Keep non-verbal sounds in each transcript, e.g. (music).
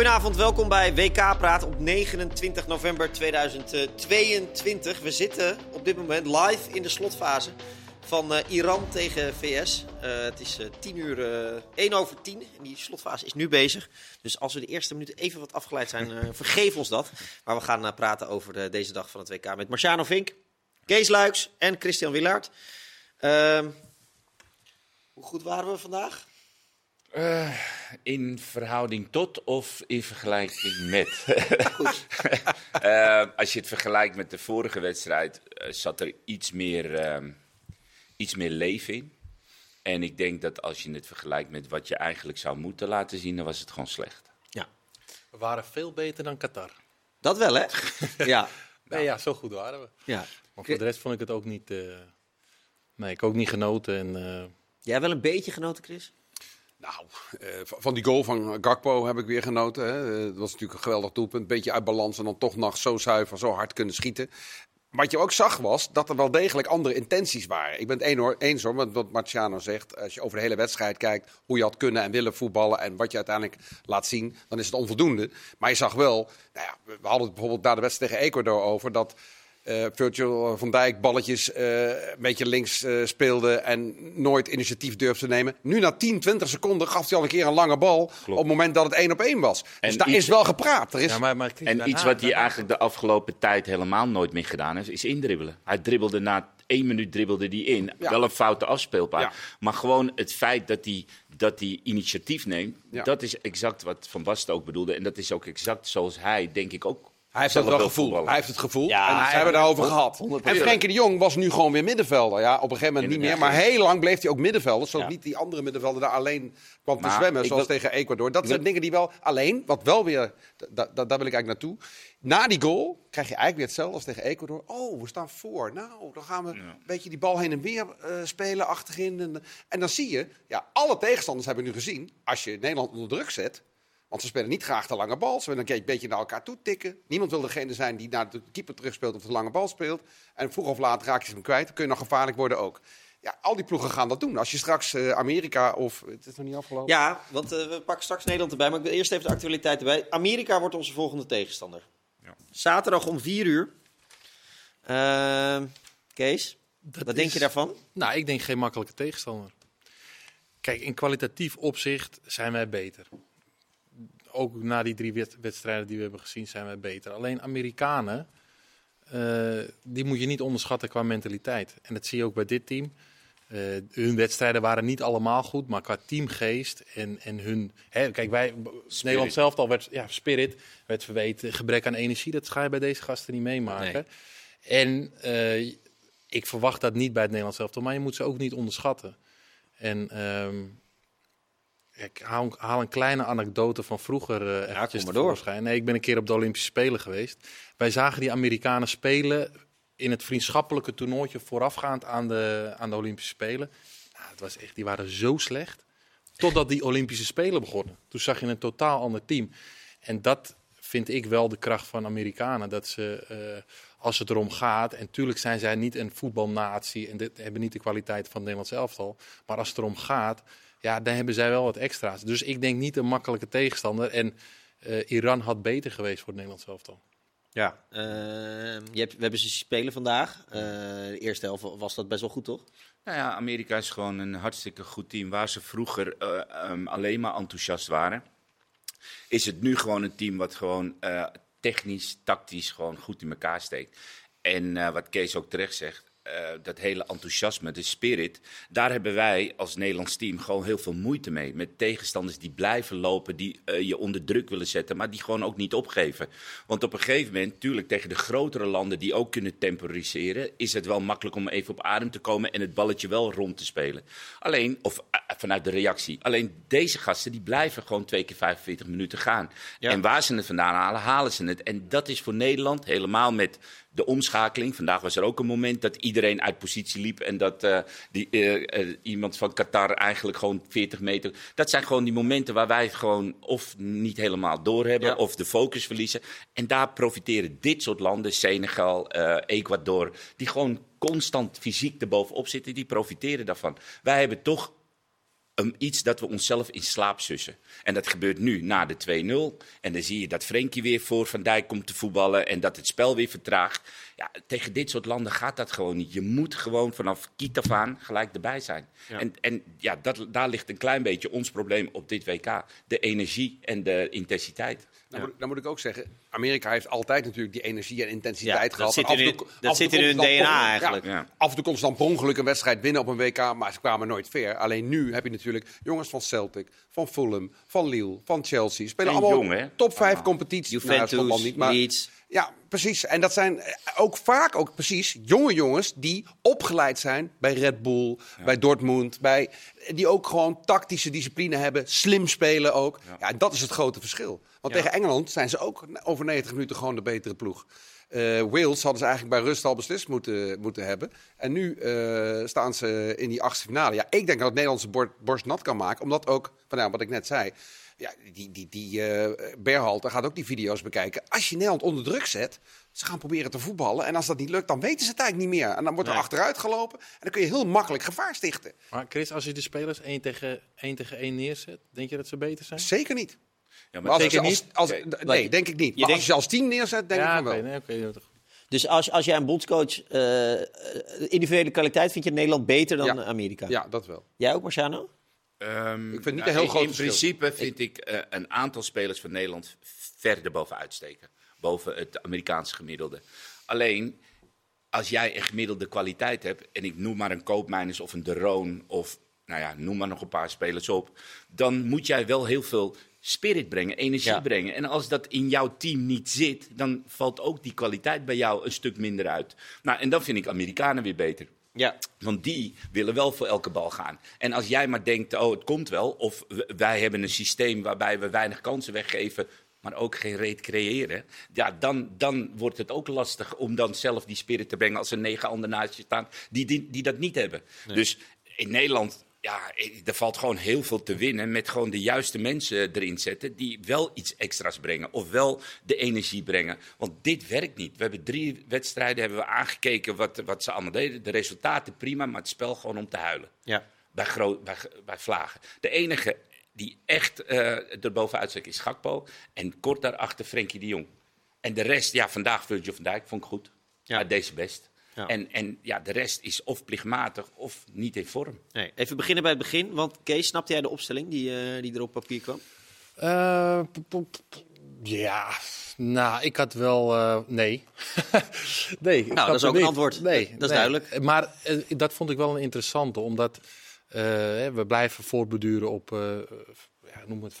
Goedenavond, welkom bij WK Praat op 29 november 2022. We zitten op dit moment live in de slotfase van uh, Iran tegen VS. Uh, het is uh, 10 uur, 1 over 10 en die slotfase is nu bezig. Dus als we de eerste minuten even wat afgeleid zijn, (laughs) vergeef ons dat. Maar we gaan praten over de, deze dag van het WK met Marciano Vink, Kees Luiks en Christian Willaert. Ehm, hoe goed waren we vandaag? Uh, in verhouding tot of in vergelijking met? (laughs) uh, (laughs) als je het vergelijkt met de vorige wedstrijd, uh, zat er iets meer, ehm, iets meer leven in. En ik denk dat als je het vergelijkt met wat je eigenlijk zou moeten laten zien, dan was het gewoon slecht. Ja. We waren veel beter dan Qatar. Dat wel, hè? (laughs) ja. Nee, ja, zo goed waren we. Ja. Maar voor de rest vond ik het ook niet... nee, ik ook niet genoten. En, Jij wel een beetje genoten, Chris? Nou, uh, van die goal van Gakpo heb ik weer genoten. Hè. dat was natuurlijk een geweldig doelpunt. Beetje uit balans en dan toch nog zo zuiver, zo hard kunnen schieten. Wat je ook zag was dat er wel degelijk andere intenties waren. Ik ben het hoor, eens hoor, met wat Marciano zegt. Als je over de hele wedstrijd kijkt, hoe je had kunnen en willen voetballen... en wat je uiteindelijk laat zien, dan is het onvoldoende. Maar je zag wel, nou ja, we hadden het bijvoorbeeld na de wedstrijd tegen Ecuador over... dat uh, Virgil van Dijk balletjes uh, een beetje links uh, speelde en nooit initiatief durfde te nemen. Nu na 10, 20 seconden gaf hij al een keer een lange bal Klopt. op het moment dat het één op één was. En dus daar iets, is wel gepraat. Er is... Ja, maar, maar en daarna, iets wat hij eigenlijk de afgelopen tijd helemaal nooit meer gedaan heeft, is indribbelen. Hij dribbelde na één minuut dribbelde die in. Ja. Wel een foute afspeelpaar. Ja. Maar gewoon het feit dat hij, dat hij initiatief neemt, ja. dat is exact wat Van Basten ook bedoelde. En dat is ook exact zoals hij, denk ik, ook hij heeft het wel gevoel. Hij heeft het gevoel. Ja, en we hebben daarover gehad. En Frenkie de Jong was nu gewoon weer middenvelder. Ja, op een gegeven moment niet meer. Maar heel lang bleef hij ook middenvelder. Zodat ja. niet die andere middenvelder daar alleen kwam te zwemmen. Zoals wil, tegen Ecuador. Dat zijn dingen die wel... Alleen, wat wel weer... Da, da, daar wil ik eigenlijk naartoe. Na die goal krijg je eigenlijk weer hetzelfde als tegen Ecuador. Oh, we staan voor. Nou, dan gaan we een beetje die bal heen en weer uh, spelen achterin. En, en dan zie je... Ja, alle tegenstanders hebben nu gezien. Als je Nederland onder druk zet want ze spelen niet graag de lange bal. Ze willen een beetje naar elkaar toe tikken. Niemand wil degene zijn die naar de keeper terugspeelt of de lange bal speelt. En vroeg of laat raak je hem kwijt. Dan kun je nog gevaarlijk worden ook. Ja, al die ploegen gaan dat doen. Als je straks uh, Amerika of... Het is nog niet afgelopen? Ja, want uh, we pakken straks Nederland erbij. Maar ik wil eerst even de actualiteit erbij. Amerika wordt onze volgende tegenstander. Ja. Zaterdag om 4 uur. Uh, Kees, dat wat is... denk je daarvan? Nou, ik denk geen makkelijke tegenstander. Kijk, in kwalitatief opzicht zijn wij beter ook na die drie wedstrijden die we hebben gezien, zijn we beter. Alleen Amerikanen, uh, die moet je niet onderschatten qua mentaliteit. En dat zie je ook bij dit team. Uh, hun wedstrijden waren niet allemaal goed, maar qua teamgeest en, en hun. Hè, kijk, wij, spirit. Nederland zelf al werd, ja, spirit werd verweten, gebrek aan energie, dat ga je bij deze gasten niet meemaken. Nee. En uh, ik verwacht dat niet bij het Nederlands zelf, maar je moet ze ook niet onderschatten. En um, ik haal, haal, een kleine anekdote van vroeger uh, ja, tevoorschijn. Nee, ik ben een keer op de Olympische Spelen geweest. Wij zagen die Amerikanen spelen in het vriendschappelijke toernooitje voorafgaand aan de, aan de Olympische Spelen. Nou, het was echt, die waren zo slecht. Totdat die Olympische Spelen begonnen. Toen zag je een totaal ander team. En dat vind ik wel de kracht van Amerikanen. Dat ze, uh, als het erom gaat, en tuurlijk zijn zij niet een voetbalnatie en dit, hebben niet de kwaliteit van het Nederlands elftal. Maar als het erom gaat, ja, dan hebben zij wel wat extra's. Dus ik denk niet een makkelijke tegenstander. En uh, Iran had beter geweest voor het Nederlands elftal. Ja, uh, je hebt, we hebben ze spelen vandaag. Uh, de eerste helft was dat best wel goed, toch? Nou ja, Amerika is gewoon een hartstikke goed team. Waar ze vroeger um, alleen maar enthousiast waren, is het nu gewoon een team wat gewoon technisch, tactisch gewoon goed in elkaar steekt. En wat Kees ook terecht zegt, dat hele enthousiasme, de spirit, daar hebben wij als Nederlands team gewoon heel veel moeite mee. Met tegenstanders die blijven lopen, die uh, je onder druk willen zetten, maar die gewoon ook niet opgeven. Want op een gegeven moment, natuurlijk tegen de grotere landen die ook kunnen temporiseren, is het wel makkelijk om even op adem te komen en het balletje wel rond te spelen. Alleen, of uh, vanuit de reactie. Alleen deze gasten, die blijven gewoon twee keer 45 minuten gaan. Ja. En waar ze het vandaan halen, halen ze het. En dat is voor Nederland helemaal met de omschakeling. Vandaag was er ook een moment dat iedereen uit positie liep en dat uh, die, uh, uh, iemand van Qatar eigenlijk gewoon 40 meter. Dat zijn gewoon die momenten waar wij het gewoon of niet helemaal doorhebben ja. of de focus verliezen. En daar profiteren dit soort landen, Senegal, Ecuador, die gewoon constant fysiek erbovenop zitten, die profiteren daarvan. Wij hebben toch um, iets dat we onszelf in slaap sussen. En dat gebeurt nu na de 2-0. En dan zie je dat Frenkie weer voor Van Dijk komt te voetballen en dat het spel weer vertraagt. Ja, tegen dit soort landen gaat dat gewoon niet. Je moet gewoon vanaf kiet af aan gelijk erbij zijn. En, en ja, dat, daar ligt een klein beetje ons probleem op dit WK. De energie en de intensiteit. Moet, dan, moet, ik ook zeggen, Amerika heeft altijd natuurlijk die energie en intensiteit gehad. Dat zit in, toe, dat zit in hun DNA eigenlijk. Ja, af en toe kon ze dan per ongeluk een wedstrijd winnen op een WK, maar ze kwamen nooit ver. Alleen nu heb je natuurlijk jongens van Celtic, van Fulham, van Lille, van Chelsea. Spelen allemaal jong, top 5 competities. Juventus, nou, niet, maar, Leeds. Ja, precies. En dat zijn eh, ook vaak ook precies jonge jongens die opgeleid zijn bij Red Bull, bij Dortmund, bij, die ook gewoon tactische discipline hebben, slim spelen ook. Ja, ja dat is het grote verschil. Want tegen Engeland zijn ze ook over 90 minuten gewoon de betere ploeg. Uh, Wales hadden ze eigenlijk bij rust al beslist moeten, moeten hebben. En nu uh, staan ze in die achtste finale. Ja, ik denk dat het Nederlandse borst nat kan maken. Omdat ook, van nou, wat ik net zei, ja, die, die, die uh, Berhalter gaat ook die video's bekijken. Als je Nederland onder druk zet, ze gaan proberen te voetballen. En als dat niet lukt, dan weten ze het eigenlijk niet meer. En dan wordt er achteruit gelopen. En dan kun je heel makkelijk gevaar stichten. Maar Chris, als je de spelers 1 tegen 1, tegen 1 neerzet, denk je dat ze beter zijn? Zeker niet. Ja, maar zeker niet. Als, nee, denk ik niet. Maar als je als team neerzet, denk ja, ik wel. Okay, nee, dus als, als jij een bondscoach uh, individuele kwaliteit vind je Nederland beter dan ja. Amerika? Ja, dat wel. Jij ook, Marciano? Um, ik vind niet nou, een heel groot In principe vind ik uh, een aantal spelers van Nederland verder boven uitsteken. Boven het Amerikaanse gemiddelde. Alleen, als jij een gemiddelde kwaliteit hebt, en ik noem maar een Koopmijners of een De Roon of nou ja, noem maar nog een paar spelers op, dan moet jij wel heel veel spirit brengen, energie brengen. En als dat in jouw team niet zit, dan valt ook die kwaliteit bij jou een stuk minder uit. Nou, en dan vind ik Amerikanen weer beter. Ja. Want die willen wel voor elke bal gaan. En als jij maar denkt, oh, het komt wel, of wij hebben een systeem waarbij we weinig kansen weggeven, maar ook geen reet creëren, ja, dan, dan wordt het ook lastig om dan zelf die spirit te brengen als er negen anderen naast je staan die, die, die dat niet hebben. Dus in Nederland ja, er valt gewoon heel veel te winnen met gewoon de juiste mensen erin zetten die wel iets extra's brengen of wel de energie brengen. Want dit werkt niet. We hebben drie wedstrijden hebben we aangekeken wat, wat ze allemaal deden. De resultaten prima, maar het spel gewoon om te huilen. Ja. Bij, groot, bij, bij Vlagen. De enige die echt uh, erbovenuit steekt is Gakpo en kort daarachter Frenkie de Jong. En de rest, ja, vandaag Virgil van Dijk vond ik goed. Ja. deze best. En, en ja, de rest is of plichtmatig of niet in vorm. Nee. Even beginnen bij het begin, want Kees, snapte jij de opstelling die, uh, die er op papier kwam? Uh, ja, nou, ik had wel. Uh, nee. (laughs) nee. Nou, dat is ook een antwoord. Nee, dat is duidelijk. Maar dat vond ik wel een interessante, omdat we blijven voortbeduren op. ja, noem het 5-3-2.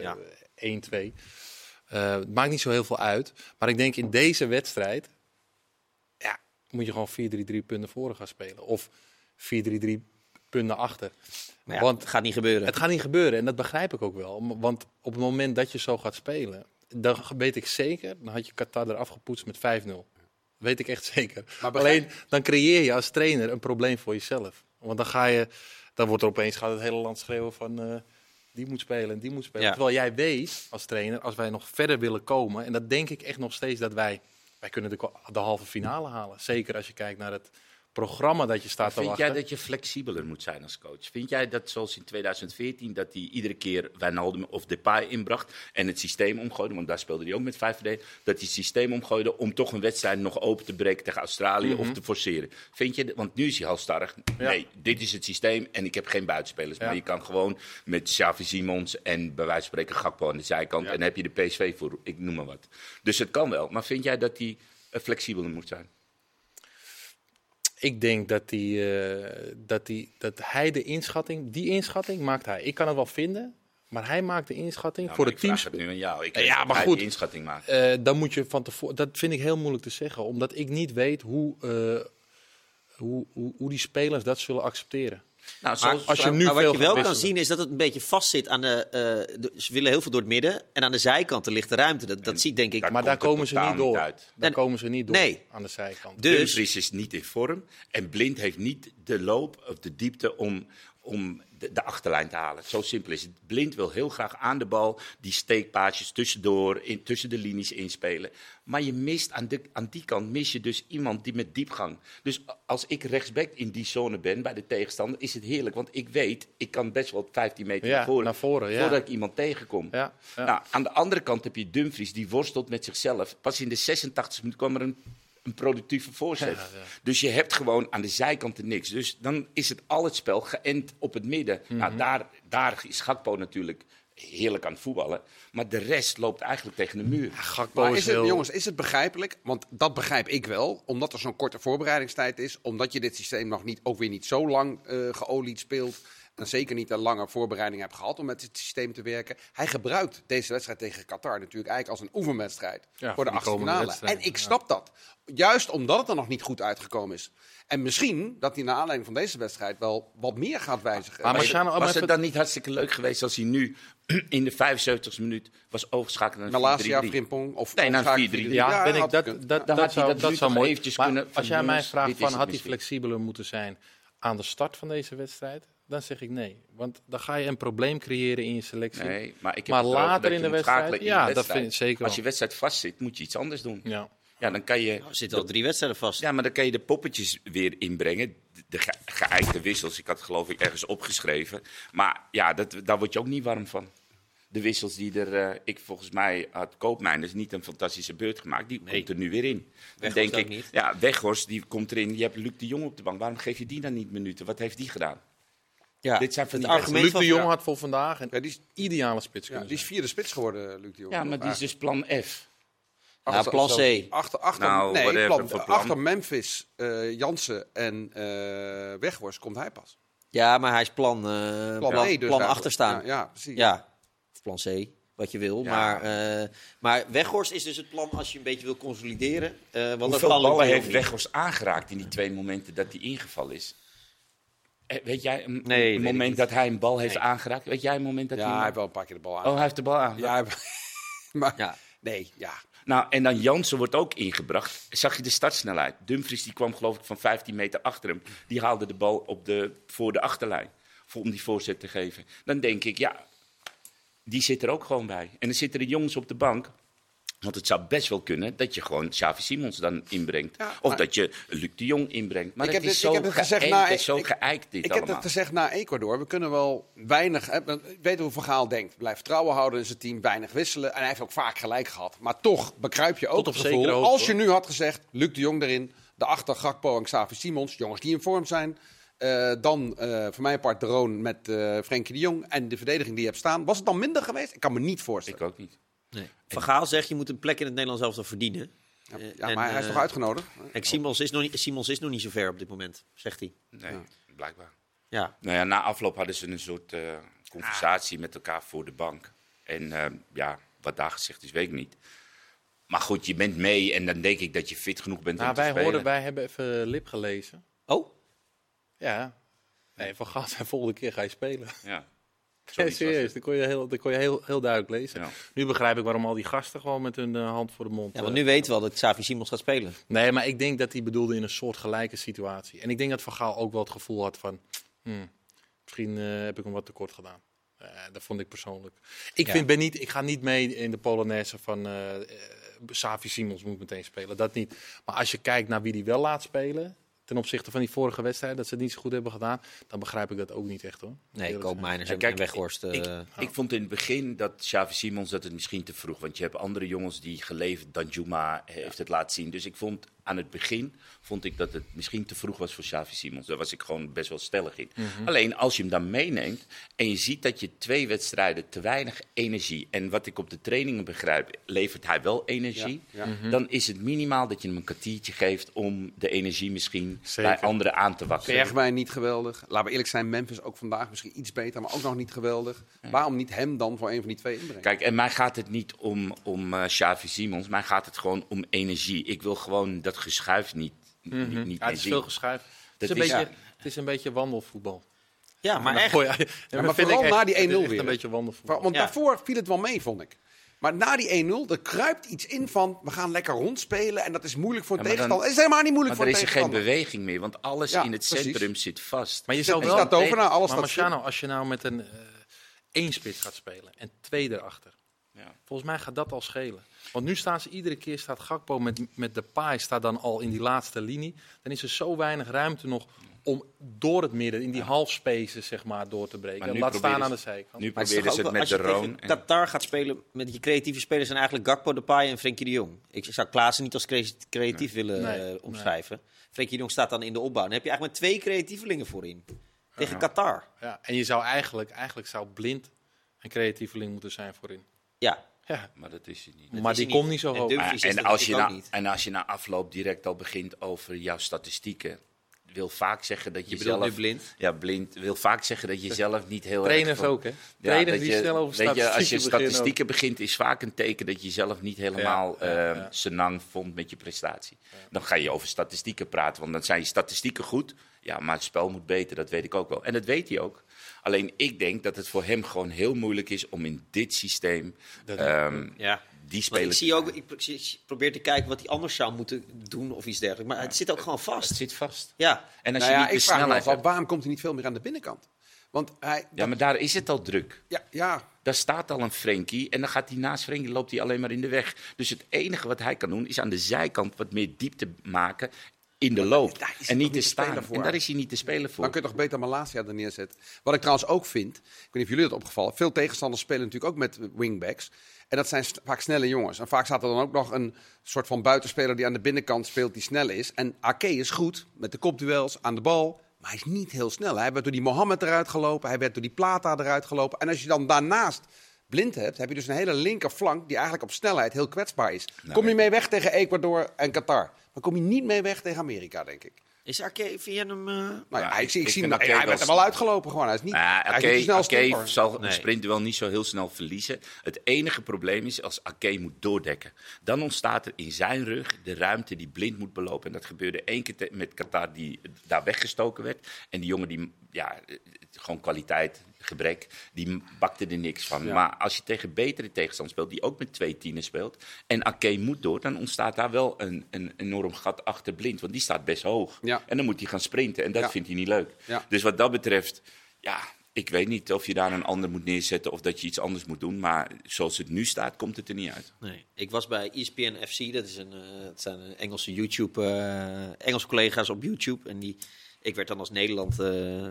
3-4-1-2. 1-2. Uh, het maakt niet zo heel veel uit. Maar ik denk in deze wedstrijd ja, moet je gewoon 4-3-3 punten voor gaan spelen. Of 4-3-3 punten achter. Ja, want het gaat niet gebeuren. Het gaat niet gebeuren en dat begrijp ik ook wel. Want op het moment dat je zo gaat spelen, dan weet ik zeker, dan had je Qatar eraf gepoetst met 5-0. Weet ik echt zeker. Maar Alleen dan creëer je als trainer een probleem voor jezelf. Want dan ga je, dan wordt er opeens gaat het hele land schreeuwen van. Uh, die moet spelen en die moet spelen. Terwijl jij weet als trainer, als wij nog verder willen komen, en dat denk ik echt nog steeds dat wij, wij kunnen de, de halve finale halen. Zeker als je kijkt naar het programma dat je staat te wachten. Vind jij dat je flexibeler moet zijn als coach? Vind jij dat zoals in 2014 dat hij iedere keer Wijnaldum of Depay inbracht en het systeem omgooide, want daar speelde hij ook met vijf verdedigen, dat hij het systeem omgooide om toch een wedstrijd nog open te breken tegen Australië of mhm. te forceren? Vind je, want nu is hij halstarrig. Nee, dit is het systeem en ik heb geen buitenspelers, maar je kan gewoon met Xavi Simons en bij wijze van spreken Gakpo aan de zijkant en dan heb je de PSV voor, ik noem maar wat. Dus het kan wel, maar vind jij dat hij flexibeler moet zijn? Ik denk dat, die, uh, dat, die, dat hij de inschatting, die inschatting maakt hij. Ik kan het wel vinden, maar hij maakt de inschatting voor het team. Ik nu aan jou. Ik ja, maar goed. inschatting maakt. Uh, dan moet je van tevoren. Dat vind ik heel moeilijk te zeggen, omdat ik niet weet hoe, uh, hoe, hoe, hoe die spelers dat zullen accepteren. Nou, zoals, als je nu maar wat je wel kan zien is dat het een beetje vastzit aan de, uh, Ze willen heel veel door het midden. En aan de zijkanten ligt de ruimte. Dat, dat ziet denk ik. Maar daar komen ze niet door. Uit. Daar komen ze niet door nee. aan de zijkant. Dus Dumfries is niet in vorm. En Blind heeft niet de loop of de diepte om, om de, de, achterlijn te halen. Zo simpel is het. Blind wil heel graag aan de bal die steekpaasjes tussendoor, in, tussen de linies inspelen. Maar je mist aan, de, aan die kant mis je dus iemand die met diepgang. Dus als ik rechtsback in die zone ben bij de tegenstander, is het heerlijk. Want ik weet, ik kan best wel 15 meter naar voren, naar voren ja. voordat ik iemand tegenkom. Ja, nou, aan de andere kant heb je Dumfries, die worstelt met zichzelf. Pas in de 86 minuut kwam er een een productieve voorzet. Dus je hebt gewoon aan de zijkanten niks. Dus dan is het al het spel geënt op het midden. nou, mhm. daar, daar is Gakpo natuurlijk heerlijk aan het voetballen. Maar de rest loopt eigenlijk tegen de muur. Gakpo maar is, het, jongens, is het begrijpelijk? Want dat begrijp ik wel. Omdat er zo'n korte voorbereidingstijd is. Omdat je dit systeem nog niet, ook weer niet zo lang uh, geolied speelt en zeker niet een lange voorbereiding hebt gehad om met het systeem te werken. Hij gebruikt deze wedstrijd tegen Qatar natuurlijk eigenlijk als een oefenwedstrijd voor de achtste finale. En ik snap dat. Juist omdat het er nog niet goed uitgekomen is. En misschien dat hij naar aanleiding van deze wedstrijd wel wat meer gaat wijzigen. Maar Marciano, was het dan niet hartstikke leuk geweest als hij nu (clears throat) in de 75e minuut was overschakeld naar 4-3? Frimpong of nee, naar 4-3. Ja, ben ik, dat, dat, dat, dat, zou, dat, dat zou mooi eventjes kunnen. Als jij mij vraagt van had hij flexibeler moeten zijn aan de start van deze wedstrijd? Dan zeg ik nee. Want dan ga je een probleem creëren in je selectie. Nee, maar, ik heb maar later in de wedstrijd. ja, dat vind ik zeker. Als je wedstrijd vastzit, moet je iets anders doen. Ja. Ja, dan kan je. Nou, er zitten al drie wedstrijden vast. Ja, maar dan kan je de poppetjes weer inbrengen. De ge geëikte wissels. Ik had geloof ik ergens opgeschreven. Maar ja, dat, daar word je ook niet warm van. De wissels die er, uh, ik volgens mij had Koopmijners niet een fantastische beurt gemaakt. Die komt er nu weer in. Dan denk ik, niet. ja, Weghorst die komt erin. Je hebt Luc de Jong op de bank. Waarom geef je die dan niet minuten? Wat heeft die gedaan? Ja, Dit zijn van het argument Luc de Jong had voor vandaag een ja, die is, ideale spits ja, Die is vierde spits geworden, Luc de Jong. Ja, maar die is dus plan F. Achter, plan C. Achter, achter, nou, nee, plan, plan. achter Memphis, uh, Jansen en uh, Weghorst komt hij pas. Ja, maar hij is plan, uh, plan, plan, dus plan achterstaan. Ja, ja, precies. Ja, of plan C, wat je wil. Maar, uh, maar Weghorst is dus het plan als je een beetje wil consolideren. Uh, want Hoeveel ballen heeft Weghorst aangeraakt in die twee momenten dat hij ingevallen is? Eh, weet jij een, nee, moment dat hij een bal heeft aangeraakt? Weet jij een moment dat ja, hij... Ja, hij heeft wel een paar keer de bal aangeraakt. Oh, hij heeft de bal aangeraakt. Ja, (laughs) maar ja. nee, ja. Nou, en dan Jansen wordt ook ingebracht. Zag je de startsnelheid? Dumfries die kwam geloof ik van 15 meter achter hem. Die haalde de bal op de, voor de achterlijn. Om die voorzet te geven. Dan denk ik, ja, die zit er ook gewoon bij. En dan zitten de jongens op de bank want het zou best wel kunnen dat je gewoon Xavi Simons dan inbrengt. of dat je Luc de Jong inbrengt. Maar ik het heb is, zo ik heb het gezegd na, is zo geëikt dit Ik heb het gezegd na Ecuador. We kunnen wel weinig... Hè, weet hoe Vergaal denkt. Blijf vertrouwen houden in zijn team. Weinig wisselen. En hij heeft ook vaak gelijk gehad. Maar toch bekruip je ook het gevoel. als je nu had gezegd, Luc de Jong erin. De achter Gakpo en Xavi Simons. Jongens die in vorm zijn. Uh, dan uh, voor mijn part de Roon met uh, Frenkie de Jong. En de verdediging die je hebt staan. Was het dan minder geweest? Ik kan me niet voorstellen. Ik ook niet. Nee. Van Gaal zegt je moet een plek in het Nederlands elftal verdienen. Ja, ja maar hij is toch uitgenodigd? En Simons is, nog niet, Simons is nog niet zo ver op dit moment, zegt hij. Nee, blijkbaar. Ja. Nou ja, na afloop hadden ze een soort uh, conversatie met elkaar voor de bank. En uh, ja, wat daar gezegd is, weet ik niet. Maar goed, je bent mee en dan denk ik dat je fit genoeg bent nou, om te wij spelen. Hoorden, wij hebben even lip gelezen. Oh? Ja. Nee, Van Gaal zei volgende keer ga je spelen. Ja. Ja, serieus, dat kon je, heel, dat kon je heel, heel duidelijk lezen. Nu begrijp ik waarom al die gasten gewoon met hun uh, hand voor de mond... Ja, want nu uh, weten we al dat Xavi Simons gaat spelen. Nee, maar ik denk dat hij bedoelde in een soort gelijke situatie. En ik denk dat Van Gaal ook wel het gevoel had van... Hmm, misschien uh, heb ik hem wat tekort gedaan. dat vond ik persoonlijk. Ik, vind, ben niet, ik ga niet mee in de Polonaise van... Xavi Simons moet meteen spelen, dat niet. Maar als je kijkt naar wie die wel laat spelen ten opzichte van die vorige wedstrijd, dat ze het niet zo goed hebben gedaan, dan begrijp ik dat ook niet echt hoor. Nee, Koopmeiners en, en Weghorst. Ik, uh, ik, vond in het begin dat Xavi Simons dat het misschien te vroeg, want je hebt andere jongens die geleverd, Danjuma heeft het laten zien. Dus ik vond aan het begin vond ik dat het misschien te vroeg was voor Xavi Simons. Daar was ik gewoon best wel stellig in. Mhm. Alleen als je hem dan meeneemt en je ziet dat je twee wedstrijden te weinig energie... en wat ik op de trainingen begrijp, levert hij wel energie... Mhm. dan is het minimaal dat je hem een kwartiertje geeft om de energie misschien bij anderen aan te wakkeren. Bergwijn niet geweldig. Laten we eerlijk zijn, Memphis ook vandaag misschien iets beter, maar ook nog niet geweldig. Waarom niet hem dan voor een van die twee inbrengen? Kijk, en mij gaat het niet om, om uh, Xavi Simons, mij gaat het gewoon om energie. Ik wil gewoon dat geschuif niet Mm -hmm. niet, het is veel geschuift. Het is, een beetje, het is een beetje wandelvoetbal. Ja, maar echt. Ja, maar vooral na die 1-0 weer. een beetje wandelvoetbal. Want daarvoor viel het wel mee, vond ik. Maar na die 1-0, er kruipt iets in van we gaan lekker rondspelen en dat is moeilijk voor ja, tegenstander. Het is helemaal niet moeilijk voor tegenstander. Maar er is geen beweging meer, want alles in het centrum zit vast. Maar je zou wel... Staat over, nou, alles maar Marciano, als je nou met een uh, één spits gaat spelen en twee erachter. Ja. Volgens mij gaat dat al schelen. Want nu staan ze iedere keer, staat Gakpo met, met de paai staat dan al in die laatste linie. Dan is er zo weinig ruimte nog om door het midden, in die ja. halfspaces, zeg maar, door te breken. Laat staan aan de zijkant. Nu proberen ze het met de Roon. Als je Qatar gaat spelen met je creatieve spelers... zijn eigenlijk Gakpo, Depay en Frenkie de Jong. Ik zou Klaassen niet als creatief willen uh, omschrijven. Nee. Frenkie de Jong staat dan in de opbouw. Dan heb je eigenlijk met twee creatievelingen voorin. Tegen Qatar. Ja, en je zou eigenlijk, eigenlijk zou blind een creatieveling moeten zijn voorin. Ja, ja. Maar dat is hij niet. maar die komt niet zo hoog. En, als je na, en als je na afloop direct al begint over jouw statistieken wil vaak zeggen dat je, je zelf... blind? Ja, blind. Wil vaak zeggen dat je zelf niet heel Trainers ook, hè? Trainers die snel over statistieken je, Als je statistieken begint, is vaak een teken dat je zelf niet helemaal ja, uh, senang vond met je prestatie. Dan ga je over statistieken praten, want dan zijn je statistieken goed. Ja, maar het spel moet beter, dat weet ik ook wel. En dat weet hij ook. Alleen ik denk dat het voor hem gewoon heel moeilijk is om in dit systeem... Um, ja die spelen. Ik zie ook, ik probeer te kijken wat hij anders zou moeten doen of iets dergelijks. Maar het zit ook gewoon vast. Het zit vast. Ja. En als nou je ja, niet ik vraag me af, waarom komt hij niet veel meer aan de binnenkant? Want hij, ja, maar daar is het al druk. Ja, ja. Daar staat al een Frenkie en dan gaat hij naast Frenkie, loopt hij alleen maar in de weg. Dus het enige wat hij kan doen is aan de zijkant wat meer diepte maken in de loop. En niet te staan. Voor. En daar is hij niet te spelen voor. Dan kun je toch beter Malasia er neerzetten. Wat ik trouwens ook vind, ik weet niet of jullie dat opgevallen, veel tegenstanders spelen natuurlijk ook met wingbacks. En dat zijn vaak snelle jongens. En vaak staat er dan ook nog een soort van buitenspeler die aan de binnenkant speelt die snel is. En Ake is goed met de kopduels aan de bal. Maar hij is niet heel snel. Hij werd door die Mohammed eruit gelopen. Hij werd door die Plata eruit gelopen. En als je dan daarnaast blind hebt, heb je dus een hele linkerflank die eigenlijk op snelheid heel kwetsbaar is. Nou, kom je mee weg tegen Ecuador en Qatar. Dan kom je niet mee weg tegen Amerika, denk ik. Is Arke, via hem... Uh... Nou ja, ik, ik, zie hem, hij werd er wel uitgelopen gewoon. Hij is niet, uh, hij is niet snel zal nee. een sprint wel niet zo heel snel verliezen. Het enige probleem is als Ake moet doordekken. Dan ontstaat er in zijn rug de ruimte die blind moet belopen. En dat gebeurde één keer met Qatar die daar weggestoken werd. En die jongen die, ja, gewoon kwaliteit, gebrek, die bakte er niks van. Maar als je tegen betere tegenstanders speelt, die ook met twee tienen speelt, en Ake moet door, dan ontstaat daar wel een, een enorm gat achter blind. Want die staat best hoog. En dan moet hij gaan sprinten en dat vindt hij niet leuk. Dus wat dat betreft, ja, ik weet niet of je daar een ander moet neerzetten of dat je iets anders moet doen. Maar zoals het nu staat, komt het er niet uit. Nee. Ik was bij ESPN FC, dat, is een, uh, zijn Engelse YouTube, uh, Engelse collega's op YouTube. En die ik werd dan als Nederland, uh, uh,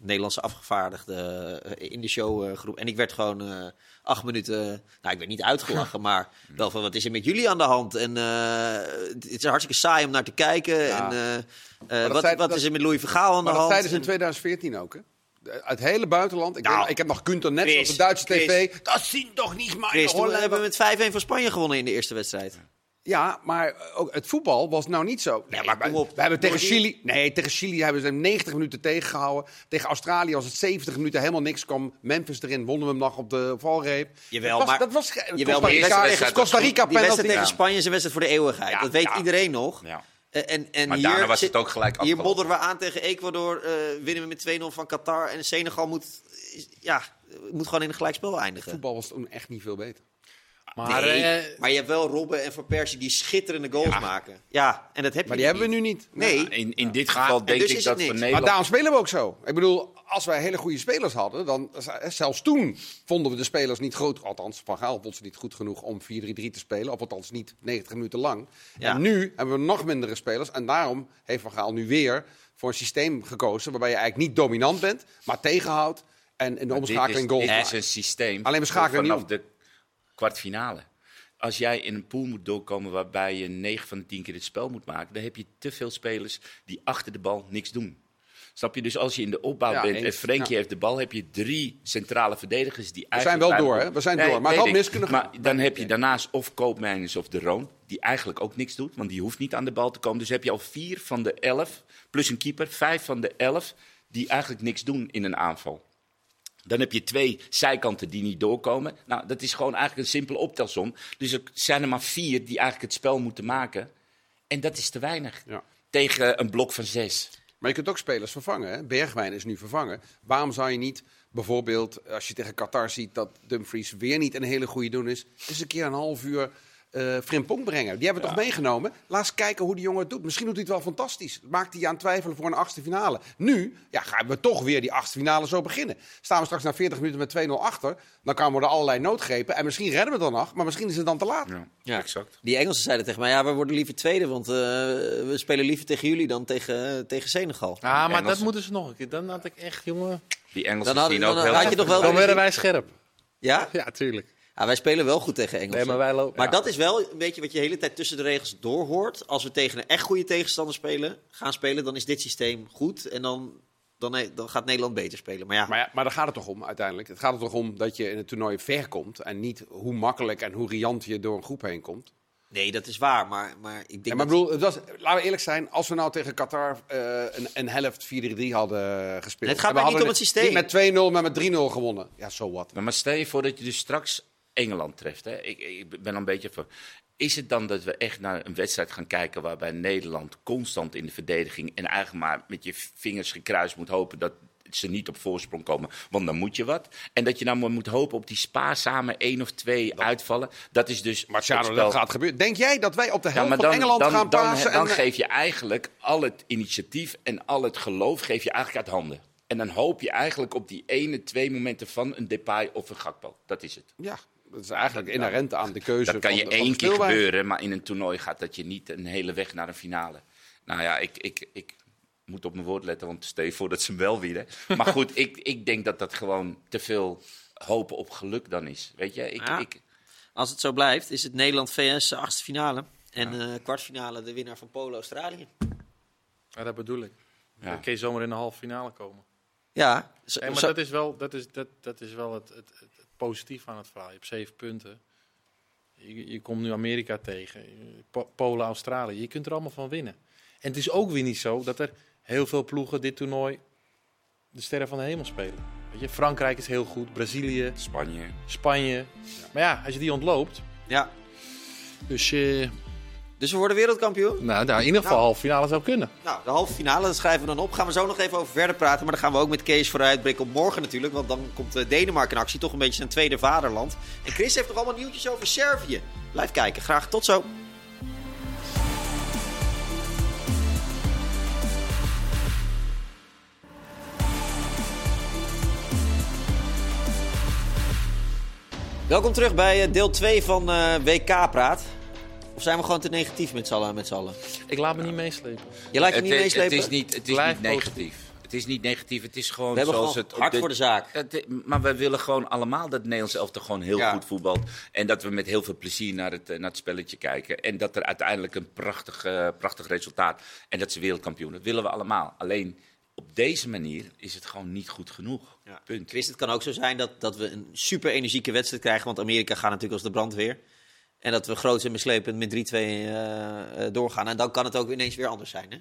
Nederlandse afgevaardigde uh, in de showgroep. en ik werd gewoon acht minuten, nou ik werd niet uitgelachen, (laughs) maar wel van wat is er met jullie aan de hand? En het is hartstikke saai om naar te kijken. Ja. En wat, wat is er met Louis Vergaal aan de hand? dat tijdens in 2014 ook, hè? Het hele buitenland. Ik, nou, ik heb nog Gunther net op de Duitse tv. Dat zien toch niet maar. We hebben met 5-1 van Spanje gewonnen in de eerste wedstrijd. Ja, maar ook het voetbal was nou niet zo. Nee, maar op. We hebben tegen Chili. Nee, tegen Chili hebben ze 90 minuten tegengehouden. Tegen Australië was het 70 minuten helemaal niks. kwam Memphis erin, wonnen we hem nog op de valreep. Jawel, dat was, maar. Dat was jawel, Costa Rica, Costa Rica die wedstrijd tegen Spanje is een wedstrijd voor de eeuwigheid. dat weet iedereen nog. Ja. En, en maar hier daarna was het ook gelijk Hier modderen we aan tegen Ecuador. Uh, winnen we met 2-0 van Qatar. En Senegal moet, ja, moet gewoon in een gelijkspel eindigen. voetbal was toen echt niet veel beter. Maar, nee, uh, maar je hebt wel Robben en Van Persie die schitterende goals maken. Ja, en dat heb je Maar die hebben we nu niet. Nee. Nou, in, in dit geval denk dus ik dat voor Nederland... Maar daarom spelen we ook zo. Ik bedoel, als wij hele goede spelers hadden, dan zelfs toen vonden we de spelers niet groot. Althans, Van Gaal vond ze niet goed genoeg om 4-3-3 te spelen. Of althans niet 90 minuten lang. Ja. En nu hebben we nog mindere spelers. En daarom heeft Van Gaal nu weer voor een systeem gekozen waarbij je eigenlijk niet dominant bent, maar tegenhoudt. En in de omschakeling goal. Het is een systeem. Alleen we schakelen niet om. de kwartfinale. Als jij in een pool moet doorkomen waarbij je 9 van de 10 keer het spel moet maken, dan heb je te veel spelers die achter de bal niks doen. Snap je? Dus als je in de opbouw bent en Frenkie heeft de bal, heb je drie centrale verdedigers die We zijn wel door, hè? We zijn door. Maar had mis kunnen gaan. Maar dan heb je daarnaast of Koopmeiners of de Roon, die eigenlijk ook niks doet, want die hoeft niet aan de bal te komen. Dus heb je al vier van de elf, plus een keeper, vijf van de elf, die eigenlijk niks doen in een aanval. Dan heb je twee zijkanten die niet doorkomen. Nou, dat is gewoon eigenlijk een simpele optelsom. Dus er zijn er maar vier die eigenlijk het spel moeten maken. En dat is te weinig. Ja. Tegen een blok van zes. Maar je kunt ook spelers vervangen. Hè? Bergwijn is nu vervangen. Waarom zou je niet bijvoorbeeld, als je tegen Qatar ziet dat Dumfries weer niet een hele goede doen is, is een keer een half uur uh, Frimpong brengen. Die hebben we toch meegenomen? Laat eens kijken hoe die jongen het doet. Misschien doet hij het wel fantastisch. Maakt hij aan twijfelen voor een achtste finale. Nu ja, gaan we toch weer die achtste finale zo beginnen. Staan we straks na 40 minuten met 2-0 achter. Dan komen er allerlei noodgrepen. En misschien redden we dan nog, maar misschien is het dan te laat. Ja, ja. exact. Die Engelsen zeiden tegen mij, ja, we worden liever tweede. Want uh, we spelen liever tegen jullie dan tegen, tegen Senegal. Ah, maar dat moeten ze nog een keer. Dan had ik echt, jongen... Die Engelsen dan had, zien dan, ook dan, heel... Dan, dan, dan werden wij scherp. Ja? Ja, tuurlijk. Ja, wij spelen wel goed tegen Engelsen. Nee, maar wij maar dat is wel een beetje wat je de hele tijd tussen de regels doorhoort. Als we tegen een echt goede tegenstander spelen, gaan spelen, dan is dit systeem goed. En dan, dan, dan gaat Nederland beter spelen. Maar ja. Maar, ja, maar daar gaat het toch om uiteindelijk. Het gaat er toch om dat je in het toernooi ver komt. En niet hoe makkelijk en hoe riant je door een groep heen komt. Nee, dat is waar. Maar, maar ik denk. Ja, maar bedoel, het was, laten we eerlijk zijn. Als we nou tegen Qatar uh, een, een helft 4-3 hadden gespeeld. het gaat maar niet om het systeem. Niet met 2-0, maar met 3-0 gewonnen. Ja, zo so wat. Maar stel je voor dat je dus straks Engeland treft. Hè. Ik, ik ben een beetje van. Is het dan dat we echt naar een wedstrijd gaan kijken waarbij Nederland constant in de verdediging en eigenlijk maar met je vingers gekruist moet hopen dat ze niet op voorsprong komen, want dan moet je wat. En dat je nou maar moet hopen op die spaarzame één of twee uitvallen. Dat is dus. Marciano, dat gaat gebeuren. Denk jij dat wij op de helft van Engeland dan, gaan pasen? Dan, dan, dan geef je eigenlijk al het initiatief en al het geloof geef je eigenlijk uit handen. En dan hoop je eigenlijk op die ene, twee momenten van een Depay of een Gakpo. Dat is het. Ja, dat is eigenlijk inherent aan de keuze. Dat kan je één keer gebeuren, maar in een toernooi gaat dat je niet een hele weg naar een finale. Nou ja, ik, ik, ik moet op mijn woord letten, want stel je voor dat ze hem wel winnen. Maar goed, (laughs) ik, ik denk dat dat gewoon te veel hopen op geluk dan is. Weet je, ik, ik... Als het zo blijft, is het Nederland-VS achtste finale. En ja. uh, kwartfinale de winnaar van Polen-Australië. Ja, dat bedoel ik. Ja. Dan kun je zomaar in de halve finale komen. Ja. Zo, maar dat is wel, dat is, dat, dat is wel het, het, het positief aan het verhaal. Je hebt zeven punten. Je, je komt nu Amerika tegen, Polen, Australië. Je kunt er allemaal van winnen. En het is ook weer niet zo dat er heel veel ploegen dit toernooi de sterren van de hemel spelen. Weet je, Frankrijk is heel goed, Brazilië, Spanje. Spanje. Ja. Maar ja, als je die ontloopt. Ja. Dus je. Dus we worden wereldkampioen? Nou, nou in ieder geval nou, halve finale zou kunnen. Nou, de halve finale, dat schrijven we dan op. Gaan we zo nog even over verder praten. Maar dan gaan we ook met Kees vooruitblikken op morgen natuurlijk. Want dan komt eh, Denemarken in actie. Toch een beetje zijn tweede vaderland. En Chris heeft nog allemaal nieuwtjes over Servië. Blijf kijken. Graag tot zo. Welkom terug bij eh, deel 2 van uh, WK Praat. Of zijn we gewoon te negatief met z'n allen, met allen? Ik laat me niet meeslepen. Je laat je niet meeslepen? Het is niet, het is niet negatief. Het is niet negatief, het is gewoon we zoals het... hard voor de zaak. Het, maar we willen gewoon allemaal dat Nederlands elftal gewoon heel goed voetbalt. En dat we met heel veel plezier naar het, naar het spelletje kijken. En dat er uiteindelijk een prachtig, uh, prachtig resultaat... En dat ze wereldkampioen, dat willen we allemaal. Alleen op deze manier is het gewoon niet goed genoeg. Ja. Punt. Chris, het kan ook zo zijn dat, dat we een super energieke wedstrijd krijgen. Want Amerika gaat natuurlijk als de brandweer. En dat we groot en mislepend met 3-2 uh, doorgaan. En dan kan het ook ineens weer anders zijn. Hè?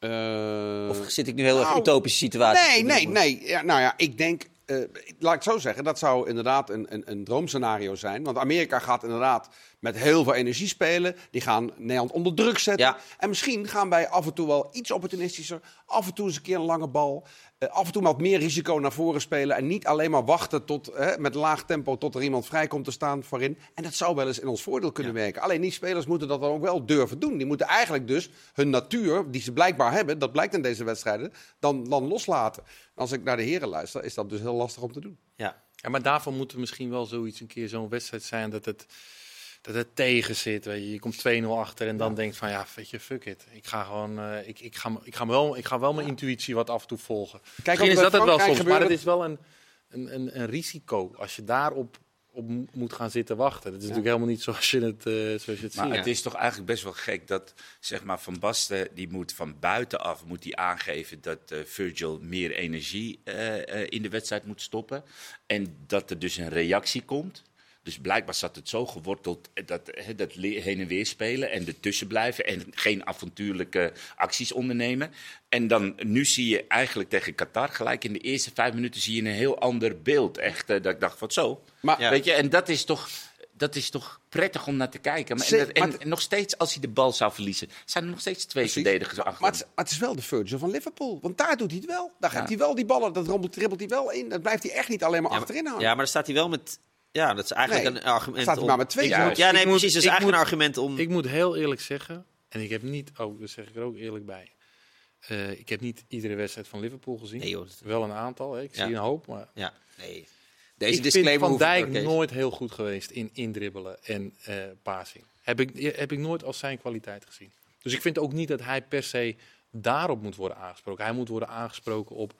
Uh, of zit ik nu heel nou, erg utopische situatie? Nee, nee, nee. Ja, nou ja, ik denk uh, laat ik zo zeggen, dat zou inderdaad een, een, een, droomscenario zijn. Want Amerika gaat inderdaad met heel veel energie spelen. Die gaan Nederland onder druk zetten. En misschien gaan wij af en toe wel iets opportunistischer. Af en toe eens een keer een lange bal. Uh, af en toe wat meer risico naar voren spelen. En niet alleen maar wachten tot, hè, met laag tempo tot er iemand vrij komt te staan voorin. En dat zou wel eens in ons voordeel kunnen werken. Alleen die spelers moeten dat dan ook wel durven doen. Die moeten eigenlijk dus hun natuur, die ze blijkbaar hebben, dat blijkt in deze wedstrijden, dan, dan loslaten. Als ik naar de heren luister, is dat dus heel lastig om te doen. Ja, ja maar daarvoor moet er misschien wel zoiets een keer zo'n wedstrijd zijn dat het dat het tegen zit. Weet je. je komt 2-0 achter en dan ja. denkt van ja, weet je, fuck it. Ik ga gewoon, uh, ik, ik, ga, ik, ga wel, ik ga wel mijn ja. intuïtie wat af en toe volgen. Kijk, Misschien is dat het wel soms, maar het is wel een, een, een, een risico als je daarop op moet gaan zitten wachten. Dat is ja. natuurlijk helemaal niet zoals je het, uh, zoals je het maar ziet. het is toch eigenlijk best wel gek dat zeg maar Van Basten die moet van buitenaf moet die aangeven dat uh, Virgil meer energie uh, in de wedstrijd moet stoppen en dat er dus een reactie komt. Dus blijkbaar zat het zo geworteld dat, dat heen en weer spelen en ertussen blijven en geen avontuurlijke acties ondernemen. En dan nu zie je eigenlijk tegen Qatar gelijk in de eerste vijf minuten zie je een heel ander beeld. Echt, dat ik dacht van zo. Maar, weet je, en dat is toch dat is toch prettig om naar te kijken. Maar, en, nog steeds, als hij de bal zou verliezen, zijn er nog steeds twee verdedigers achter. Maar het, maar het, is wel de Virgil van Liverpool. Want daar doet hij het wel. Daar gaat hij wel die ballen, dat dribbelt hij wel in. Dat blijft hij echt niet alleen maar achterin houden. Ja, maar dan staat hij wel met ja, dat is eigenlijk een argument. Staat hij maar met twee. Ja, ja nee, precies. Dat is eigenlijk een argument om. Ik moet heel eerlijk zeggen, en ik heb niet, oh, dat zeg ik er ook eerlijk bij. Uh, ik heb niet iedere wedstrijd van Liverpool gezien. Nee, joh, Wel een aantal, hè. ik zie een hoop. Maar ja, nee. Deze ik vind Van Dijk nooit heel goed geweest in indribbelen en uh, passing. Heb ik, heb ik nooit als zijn kwaliteit gezien. Dus ik vind ook niet dat hij per se daarop moet worden aangesproken. Hij moet worden aangesproken op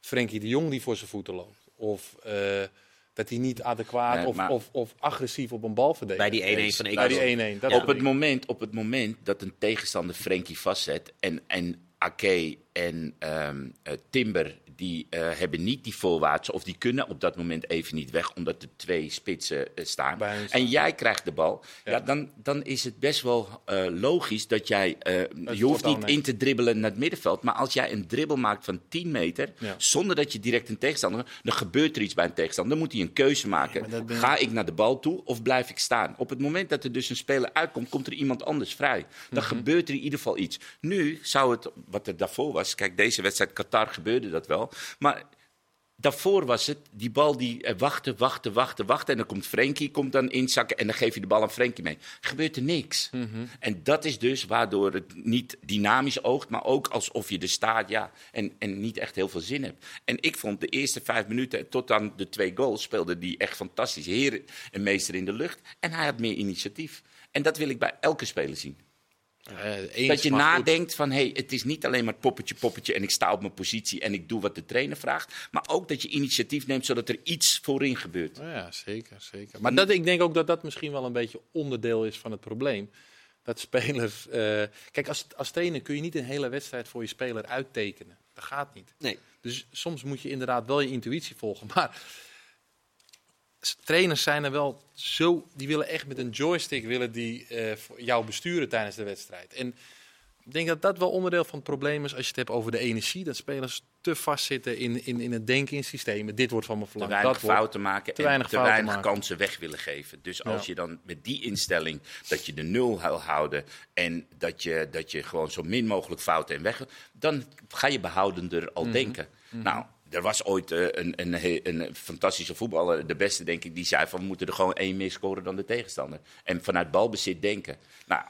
Frenkie de Jong die voor zijn voeten loopt. Of uh, dat hij niet adequaat of, of, of, agressief op een bal verdedigt. Bij die 1-1 van Bij die 1-1. Op, het moment, op het moment dat een tegenstander Frenkie vastzet en, en Ake en um, Timber die uh, hebben niet die voorwaartse of die kunnen op dat moment even niet weg omdat er twee spitsen uh, staan. En jij krijgt de bal. Ja. dan, dan is het best wel uh, logisch dat jij. je hoeft niet in te dribbelen naar het middenveld. Maar als jij een dribbel maakt van 10 meter. Ja. zonder dat je direct een tegenstander. dan gebeurt er iets bij een tegenstander. Dan moet hij een keuze maken. Ga ik naar de bal toe of blijf ik staan? Op het moment dat er dus een speler uitkomt, komt er iemand anders vrij. Dan mm -hmm. gebeurt er in ieder geval iets. Nu zou het, wat er daarvoor was. Kijk, deze wedstrijd Qatar gebeurde dat wel. Maar daarvoor was het die bal die eh, wachten, wachten, wachten, wachten. En dan komt Frenkie, komt dan inzakken en dan geef je de bal aan Frenkie mee. Gebeurt er niks. Mhm. En dat is dus waardoor het niet dynamisch oogt, maar ook alsof je er staat ja, en, en niet echt heel veel zin hebt. En ik vond de eerste vijf minuten tot aan de twee goals speelde die echt fantastisch. Heer en meester in de lucht. En hij had meer initiatief. En dat wil ik bij elke speler zien. Uh, dat je nadenkt van, hey, het is niet alleen maar poppetje, poppetje en ik sta op mijn positie en ik doe wat de trainer vraagt. Maar ook dat je initiatief neemt zodat er iets voorin gebeurt. Ja, zeker, zeker. Maar dat, ik denk ook dat dat misschien wel een beetje onderdeel is van het probleem. Dat spelers... Uh, kijk, als, als trainer kun je niet een hele wedstrijd voor je speler uittekenen. Dat gaat niet. Nee. Dus soms moet je inderdaad wel je intuïtie volgen. (laughs) Maar trainers zijn er wel zo, die willen echt met een joystick willen die, uh, jou besturen tijdens de wedstrijd. En ik denk dat dat wel onderdeel van het probleem is als je het hebt over de energie. Dat spelers te vastzitten in, in, in het denken in systemen. Dit wordt van me verlangd. Te weinig dat fouten maken te weinig, te weinig kansen weg willen geven. Dus als je dan met die instelling dat je de nul wil houden en dat je, dat je gewoon zo min mogelijk fouten en weg, dan ga je behoudender al mhm. denken. Mhm. Nou, er was ooit uh, een, een, een, fantastische voetballer, de beste denk ik, die zei van we moeten er gewoon één meer scoren dan de tegenstander. En vanuit balbezit denken. Nou,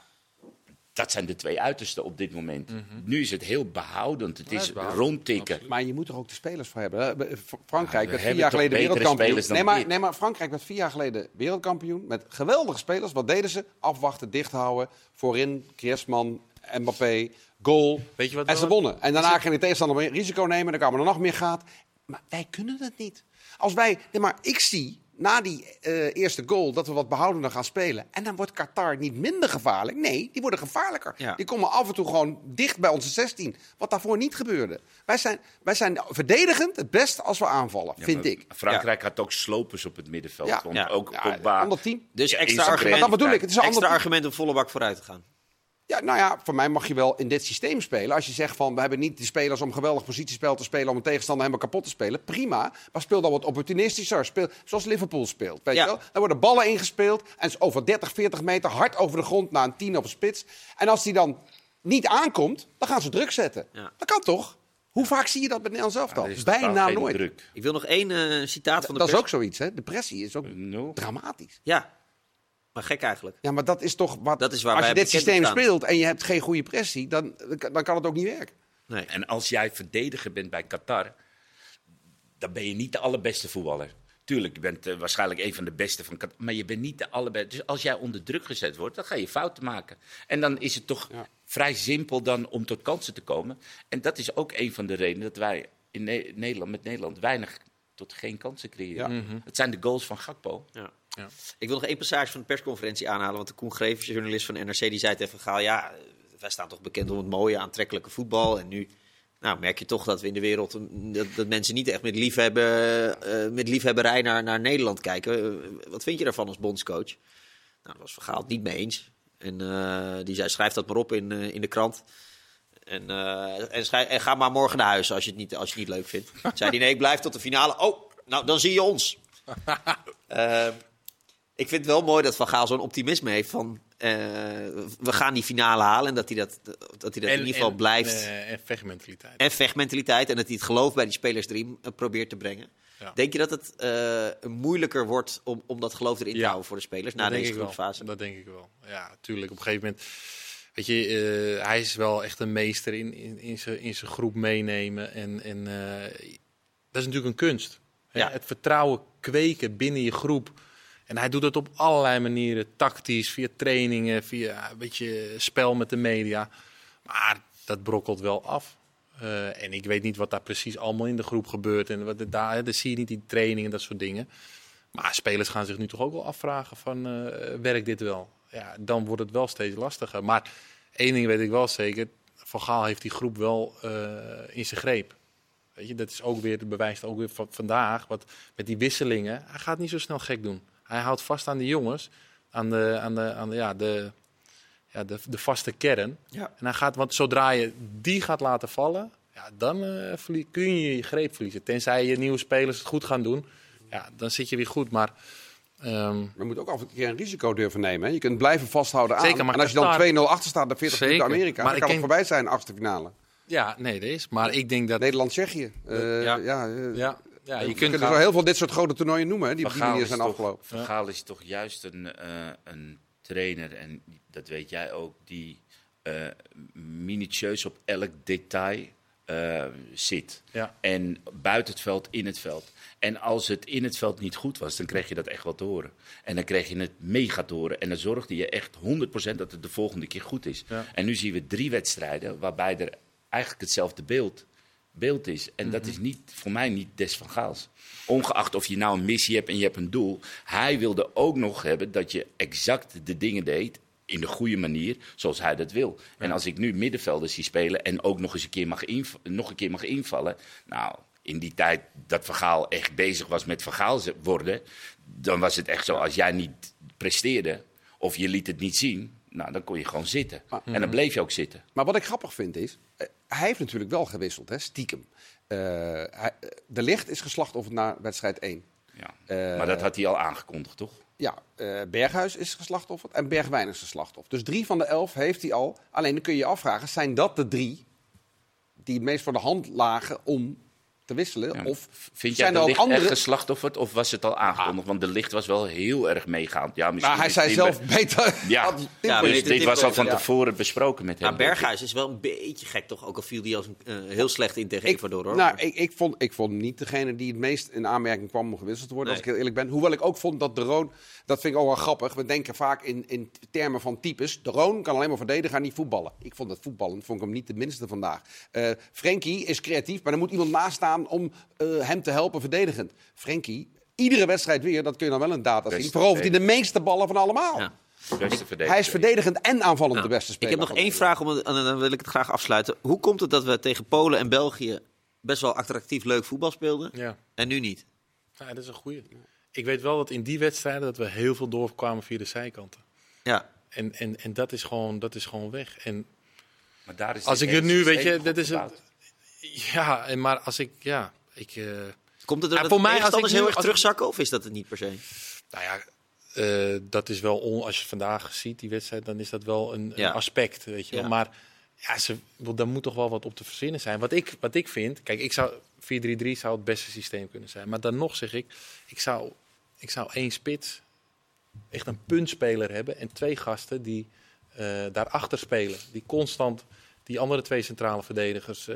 dat zijn de twee uitersten op dit moment. Mm -hmm. Nu is het heel behoudend. Het is rondtikken. Maar je moet er ook de spelers voor hebben. Frankrijk werd vier jaar geleden wereldkampioen. Nee maar, nee, maar Frankrijk werd vier jaar geleden wereldkampioen. Met geweldige spelers. Wat deden ze? Afwachten, dicht houden. Voorin, Griezmann, Mbappé, goal. Weet je wat en ze wonnen. En daarna ging de tegenstander risico nemen. Dan kwamen er nog meer gaat. Maar wij kunnen dat niet. Als wij, nee, maar ik zie na die uh, eerste goal dat we wat behoudender gaan spelen. En dan wordt Qatar niet minder gevaarlijk. Nee, die worden gevaarlijker. Ja. Die komen af en toe gewoon dicht bij onze 16. Wat daarvoor niet gebeurde. Wij zijn, wij zijn verdedigend het beste als we aanvallen, ja, vind ik. Frankrijk had ook slopers op het middenveld. Ja. Want ook Pogba... Onder team. Dus extra argument, dat bedoel ik. Het is een extra argument om volle bak vooruit te gaan. Ja, nou ja, voor mij mag je wel in dit systeem spelen. Als je zegt van we hebben niet de spelers om geweldig positiespel te spelen, om een tegenstander helemaal kapot te spelen. Prima. Maar speel dan wat opportunistischer. Speel zoals Liverpool speelt. Weet je wel? Dan worden ballen ingespeeld. En over 30, 40 meter hard over de grond naar een 10 of een spits. En als die dan niet aankomt, dan gaan ze druk zetten. Dat kan toch? Hoe vaak zie je dat met Nederland zelf dan? Bijna nooit. Druk. Ik wil nog één uh, citaat van de Dat is ook zoiets, hè? Depressie is ook dramatisch. Ja, maar gek eigenlijk. Ja, maar dat is toch wat. Dat is waar als je dit systeem speelt en je hebt geen goede pressie, dan, dan kan het ook niet werken. Nee. En als jij verdediger bent bij Qatar, dan ben je niet de allerbeste voetballer. Tuurlijk, je bent uh, waarschijnlijk een van de beste van Qatar, maar je bent niet de allerbeste. Dus als jij onder druk gezet wordt, dan ga je fouten maken. En dan is het toch vrij simpel dan om tot kansen te komen. En dat is ook een van de redenen dat wij in Nederland met Nederland weinig tot geen kansen creëren. Ja. Het zijn de goals van Gakpo. Ja. Ja. Ik wil nog één passage van de persconferentie aanhalen. Want de Koen Grevers, journalist van NRC, die zei tegen Gaal... ja, wij staan toch bekend om het mooie, aantrekkelijke voetbal. En nu nou, merk je toch dat we in de wereld... dat, dat mensen niet echt met, liefhebben, uh, met liefhebberij naar, naar Nederland kijken. Uh, wat vind je daarvan als bondscoach? Nou, dat was Vergaal het niet mee eens. En uh, die zei, schrijf dat maar op in, in de krant. En, en, schrijf, en, ga maar morgen naar huis als je het niet, als je het niet leuk vindt. zei hij, nee, ik blijf tot de finale. Oh, nou, dan zie je ons. (laughs) Ik vind het wel mooi dat Van Gaal zo'n optimisme heeft van... Uh, we gaan die finale halen en dat hij dat, dat, hij dat in ieder geval blijft. Uh, en vechtmentaliteit. En vechtmentaliteit. En dat hij het geloof bij die spelers erin probeert te brengen. Ja. Denk je dat het uh, moeilijker wordt om, om dat geloof erin te houden voor de spelers na deze groepsfase? Dat denk ik wel. Ja, natuurlijk. Op een gegeven moment... Weet je, uh, hij is wel echt een meester in, in, in zijn groep meenemen. En, en uh, dat is natuurlijk een kunst. Ja. Het vertrouwen kweken binnen je groep. En hij doet het op allerlei manieren. Tactisch, via trainingen, via een beetje spel met de media. Maar dat brokkelt wel af. Uh, en ik weet niet wat daar precies allemaal in de groep gebeurt. En wat daar, zie je niet die trainingen en dat soort dingen. Maar spelers gaan zich nu toch ook wel afvragen van, uh, werkt dit wel? Ja, dan wordt het wel steeds lastiger. Maar één ding weet ik wel zeker. Van Gaal heeft die groep wel uh, in zijn greep. Weet je, dat is ook weer, bewijst ook weer van vandaag. Wat, met die wisselingen, hij gaat niet zo snel gek doen. Hij houdt vast aan de jongens, aan de, aan de, aan de, ja, de, ja, de, de vaste kern. Ja. En hij gaat, want zodra je die gaat laten vallen, ja, dan uh, kun je je greep verliezen. Tenzij je nieuwe spelers het goed gaan doen, ja, dan zit je weer goed. Maar Um, je moet ook af en toe een risico durven nemen. Hè? Je kunt blijven vasthouden aan. Zeker, maar en als je dan 2-0 achter staat, dan 40 minuten Amerika, maar dan kan het voorbij zijn, achtste finale. Ja, nee, dat is. Maar ik denk dat... Nederland-Tsjechië. Uh, ja. Ja, uh, ja. Ja, je, kunt er heel veel dit soort grote toernooien noemen, hè, die op die manier zijn afgelopen. Van Gaal is toch juist een, uh, een trainer, en dat weet jij ook, die minutieus op elk detail uh, zit. Ja. En buiten het veld, in het veld. En als het in het veld niet goed was, dan kreeg je dat echt wel te horen. En dan kreeg je het mega te horen. En dan zorgde je echt 100% dat het de volgende keer goed is. Ja. En nu zien we drie wedstrijden waarbij er eigenlijk hetzelfde beeld, beeld is. En dat is niet, voor mij niet des van Gaals. Ongeacht of je nou een missie hebt en je hebt een doel. Hij wilde ook nog hebben dat je exact de dingen deed in de goede manier, zoals hij dat wil. En als ik nu middenvelders zie spelen en ook nog eens een keer mag, nog een keer mag invallen. Nou, in die tijd dat Vergaal echt bezig was met Vergaal worden, dan was het echt zo, als jij niet presteerde of je liet het niet zien, nou, dan kon je gewoon zitten. en dan bleef je ook zitten. Maar wat ik grappig vind is, hij heeft natuurlijk wel gewisseld, hè, stiekem. Uh, hij, de licht is geslachtofferd naar wedstrijd 1. Ja, maar dat had hij al aangekondigd, toch? Ja, Berghuis is geslachtofferd en Bergwijn is geslachtofferd. Dus drie van de elf heeft hij al. Alleen dan kun je je afvragen, zijn dat de drie die het meest voor de hand lagen om te wisselen? Of Vind jij de licht andere... echt geslachtofferd of was het al aangekondigd? Want de licht was wel heel erg meegaand. Ja, misschien maar hij zei zelf beter. (laughs) Ja, ja dus dit was al van tevoren besproken met hem. Maar Berghuis is wel een beetje gek toch? Ook al viel die als een, uh, heel slecht in tegen Ecuador hoor. Nou, ik, ik, vond, ik vond niet degene die het meest in aanmerking kwam om gewisseld te worden, als ik heel eerlijk ben. Hoewel ik ook vond dat de Roon, dat vind ik ook wel grappig. We denken vaak in, in termen van types. De Roon kan alleen maar verdedigen en niet voetballen. Ik vond het voetballen, vond ik hem niet de minste vandaag. Uh, Frenkie is creatief, maar er moet iemand naast staan om uh, hem te helpen verdedigend. Frenkie, iedere wedstrijd weer, dat kun je dan wel een data zien. Verovert hij de meeste ballen van allemaal. Ja. Hij is verdedigend en aanvallend ja. de beste speler. Ik heb nog één vraag, om, en dan wil ik het graag afsluiten. Hoe komt het dat we tegen Polen en België best wel attractief leuk voetbal speelden ja. en nu niet? Ja, dat is een goede. Ik weet wel dat in die wedstrijden dat we heel veel doorkwamen via de zijkanten. Ja. En, en, en dat, is gewoon, dat is gewoon weg. En maar daar is als ik het nu, weet je, dat is het. Ja, en maar als ik, ja, ik. Uh, Komt het er voor mij als ik heel erg terugzakken of is dat het niet per se? Nou ja, uh, dat is wel on, als je vandaag ziet die wedstrijd, dan is dat wel een, ja. een aspect, weet je. Ja. Maar ja, ze, daar moet toch wel wat op te verzinnen zijn. Wat ik, wat ik vind, kijk, ik zou 4-3-3 zou het beste systeem kunnen zijn. Maar dan nog zeg ik, ik zou, ik zou één spits, echt een puntspeler hebben en twee gasten die uh, daarachter spelen, die constant die andere twee centrale verdedigers uh,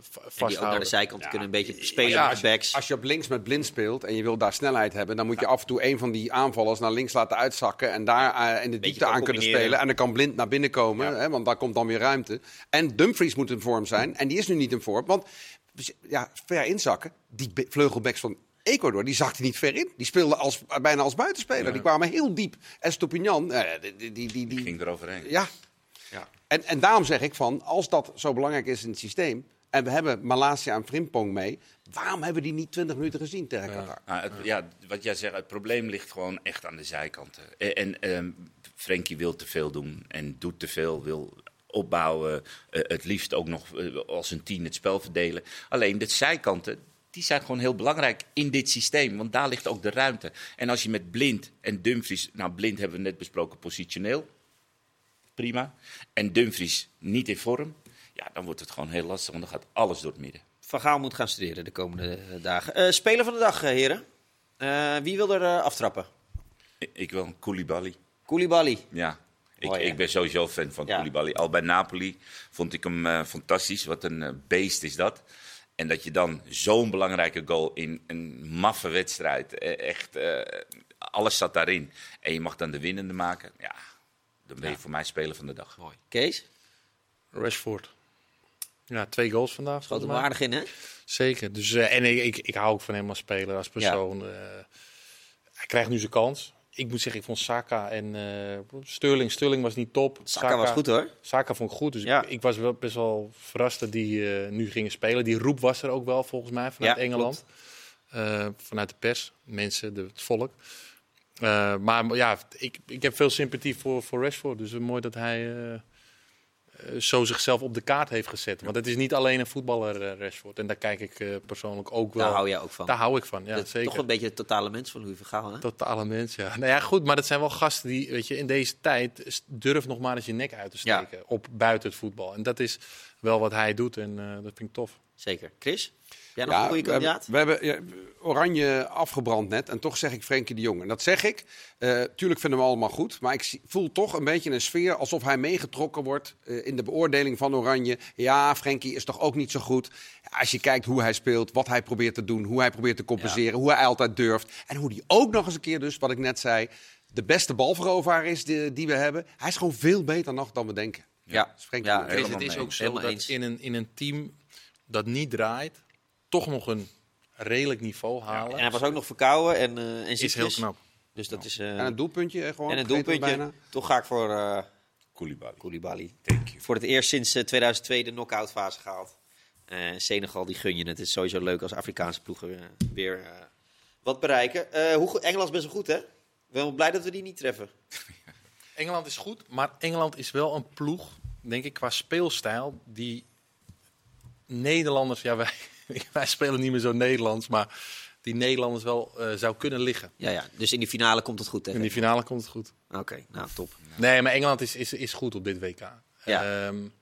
vasthouden. Die ook naar de zijkant ja. kunnen een beetje spelen ja, als, backs. Als je op links met blind speelt en je wil daar snelheid hebben, dan moet je af en toe een van die aanvallers naar links laten uitzakken en daar uh, in de diepte aan kunnen spelen. En dan kan blind naar binnen komen, hè, want daar komt dan weer ruimte. En Dumfries moet in vorm zijn en die is nu niet in vorm, want ja, ver inzakken, die vleugelbacks van Ecuador, die zakte niet ver in. Die speelde als, bijna als buitenspeler. Ja. Die kwamen heel diep. En Stupinian, uh, die, die, die, die, ging eroverheen. Ja, ja. En, en daarom zeg ik van, als dat zo belangrijk is in het systeem... en we hebben Malaysia en Frimpong mee... waarom hebben we die niet 20 minuten gezien tegen elkaar? Ja. Nou, ja, wat jij zegt, het probleem ligt gewoon echt aan de zijkanten. En, en ehm, Frenkie wil te veel doen en doet te veel, wil opbouwen. Uh, het liefst ook nog uh, als een tien het spel verdelen. Alleen de zijkanten, die zijn gewoon heel belangrijk in dit systeem. Want daar ligt ook de ruimte. En als je met Blind en Dumfries... Nou, Blind hebben we net besproken positioneel. Prima. En Dumfries niet in vorm. Ja, dan wordt het gewoon heel lastig, want dan gaat alles door het midden. Van Gaal moet gaan studeren de komende dagen. Uh, speler van de dag, heren. Uh, wie wil er uh, aftrappen? Ik, ik wil een Koulibaly. Koulibaly? Ja. Ik, oh, ja. ik, ben sowieso fan van ja. Koulibaly. Al bij Napoli vond ik hem fantastisch. Wat een beest is dat. En dat je dan zo'n belangrijke goal in een maffe wedstrijd. Echt, alles zat daarin. En je mag dan de winnende maken. Ja, dan ben je voor mij speler van de dag. Mooi. Kees? Rashford. Ja, twee goals vandaag. Schoot er waardig in, hè? Zeker. Dus, uh, en ik, ik, hou ook van hem als speler, als persoon. Ja. Uh, hij krijgt nu zijn kans. Ik moet zeggen, ik vond Saka en uh, Sterling. Sterling was niet top. Saka, Saka was goed hoor. Saka vond ik goed. Dus ja. ik, ik, was wel best wel verrast dat die nu gingen spelen. Die roep was er ook wel volgens mij vanuit ja, Engeland. vanuit de pers, mensen, de, het volk. maar ja, ik, ik heb veel sympathie voor, voor Rashford. Dus mooi dat hij eh, zo zichzelf op de kaart heeft gezet. Want het is niet alleen een voetballer, uh, Rashford. En daar kijk ik uh, persoonlijk ook wel. Daar hou jij ook van. Daar hou ik van, ja, zeker. Toch een beetje het totale mens van Louis Vergaal, hè? Totale mens, ja. Nou ja, goed, maar dat zijn wel gasten die, weet je, in deze tijd durf nog maar eens je nek uit te steken ja. op buiten het voetbal. En dat is wel wat hij doet en uh, dat vind ik tof. Zeker. Chris? Jij nog ja, een goede kandidaat? We hebben, we hebben ja, Oranje afgebrand net. En toch zeg ik Frenkie de Jong. En dat zeg ik. Uh, tuurlijk vinden we allemaal goed. Maar ik voel toch een beetje een sfeer alsof hij meegetrokken wordt uh, in de beoordeling van Oranje. Ja, Frenkie is toch ook niet zo goed. Als je kijkt hoe hij speelt, wat hij probeert te doen, hoe hij probeert te compenseren, ja. hoe hij altijd durft. En hoe hij ook nog eens een keer, dus wat ik net zei, de beste balveroveraar is die, die we hebben. Hij is gewoon veel beter nog dan we denken. Ja, ja, ja het is ook zo dat in een, in een team dat niet draait, toch nog een redelijk niveau halen. Ja, en hij was ook nog verkouden en, uh, en is heel knap. Dus dat is, uh, en een doelpuntje gewoon. En een doelpuntje. Toch ga ik voor uh, Koulibaly. Koulibaly. Voor het eerst sinds 2002 de knock-out fase gehaald. Senegal, die gun je het. Het is sowieso leuk als Afrikaanse ploegen weer wat bereiken. hoe, Engeland is best wel goed, hè? Ik ben blij dat we die niet treffen. (laughs) Engeland is goed, maar Engeland is wel een ploeg, denk ik, qua speelstijl die Nederlanders, ja, wij, (laughs) wij spelen niet meer zo Nederlands, maar die Nederlanders wel uh, zou kunnen liggen. Ja, ja, dus in die finale komt het goed. Hè? In die finale komt het goed. Oké, okay, nou top. Nee, maar Engeland is, is, is goed op dit WK. Ja. Um,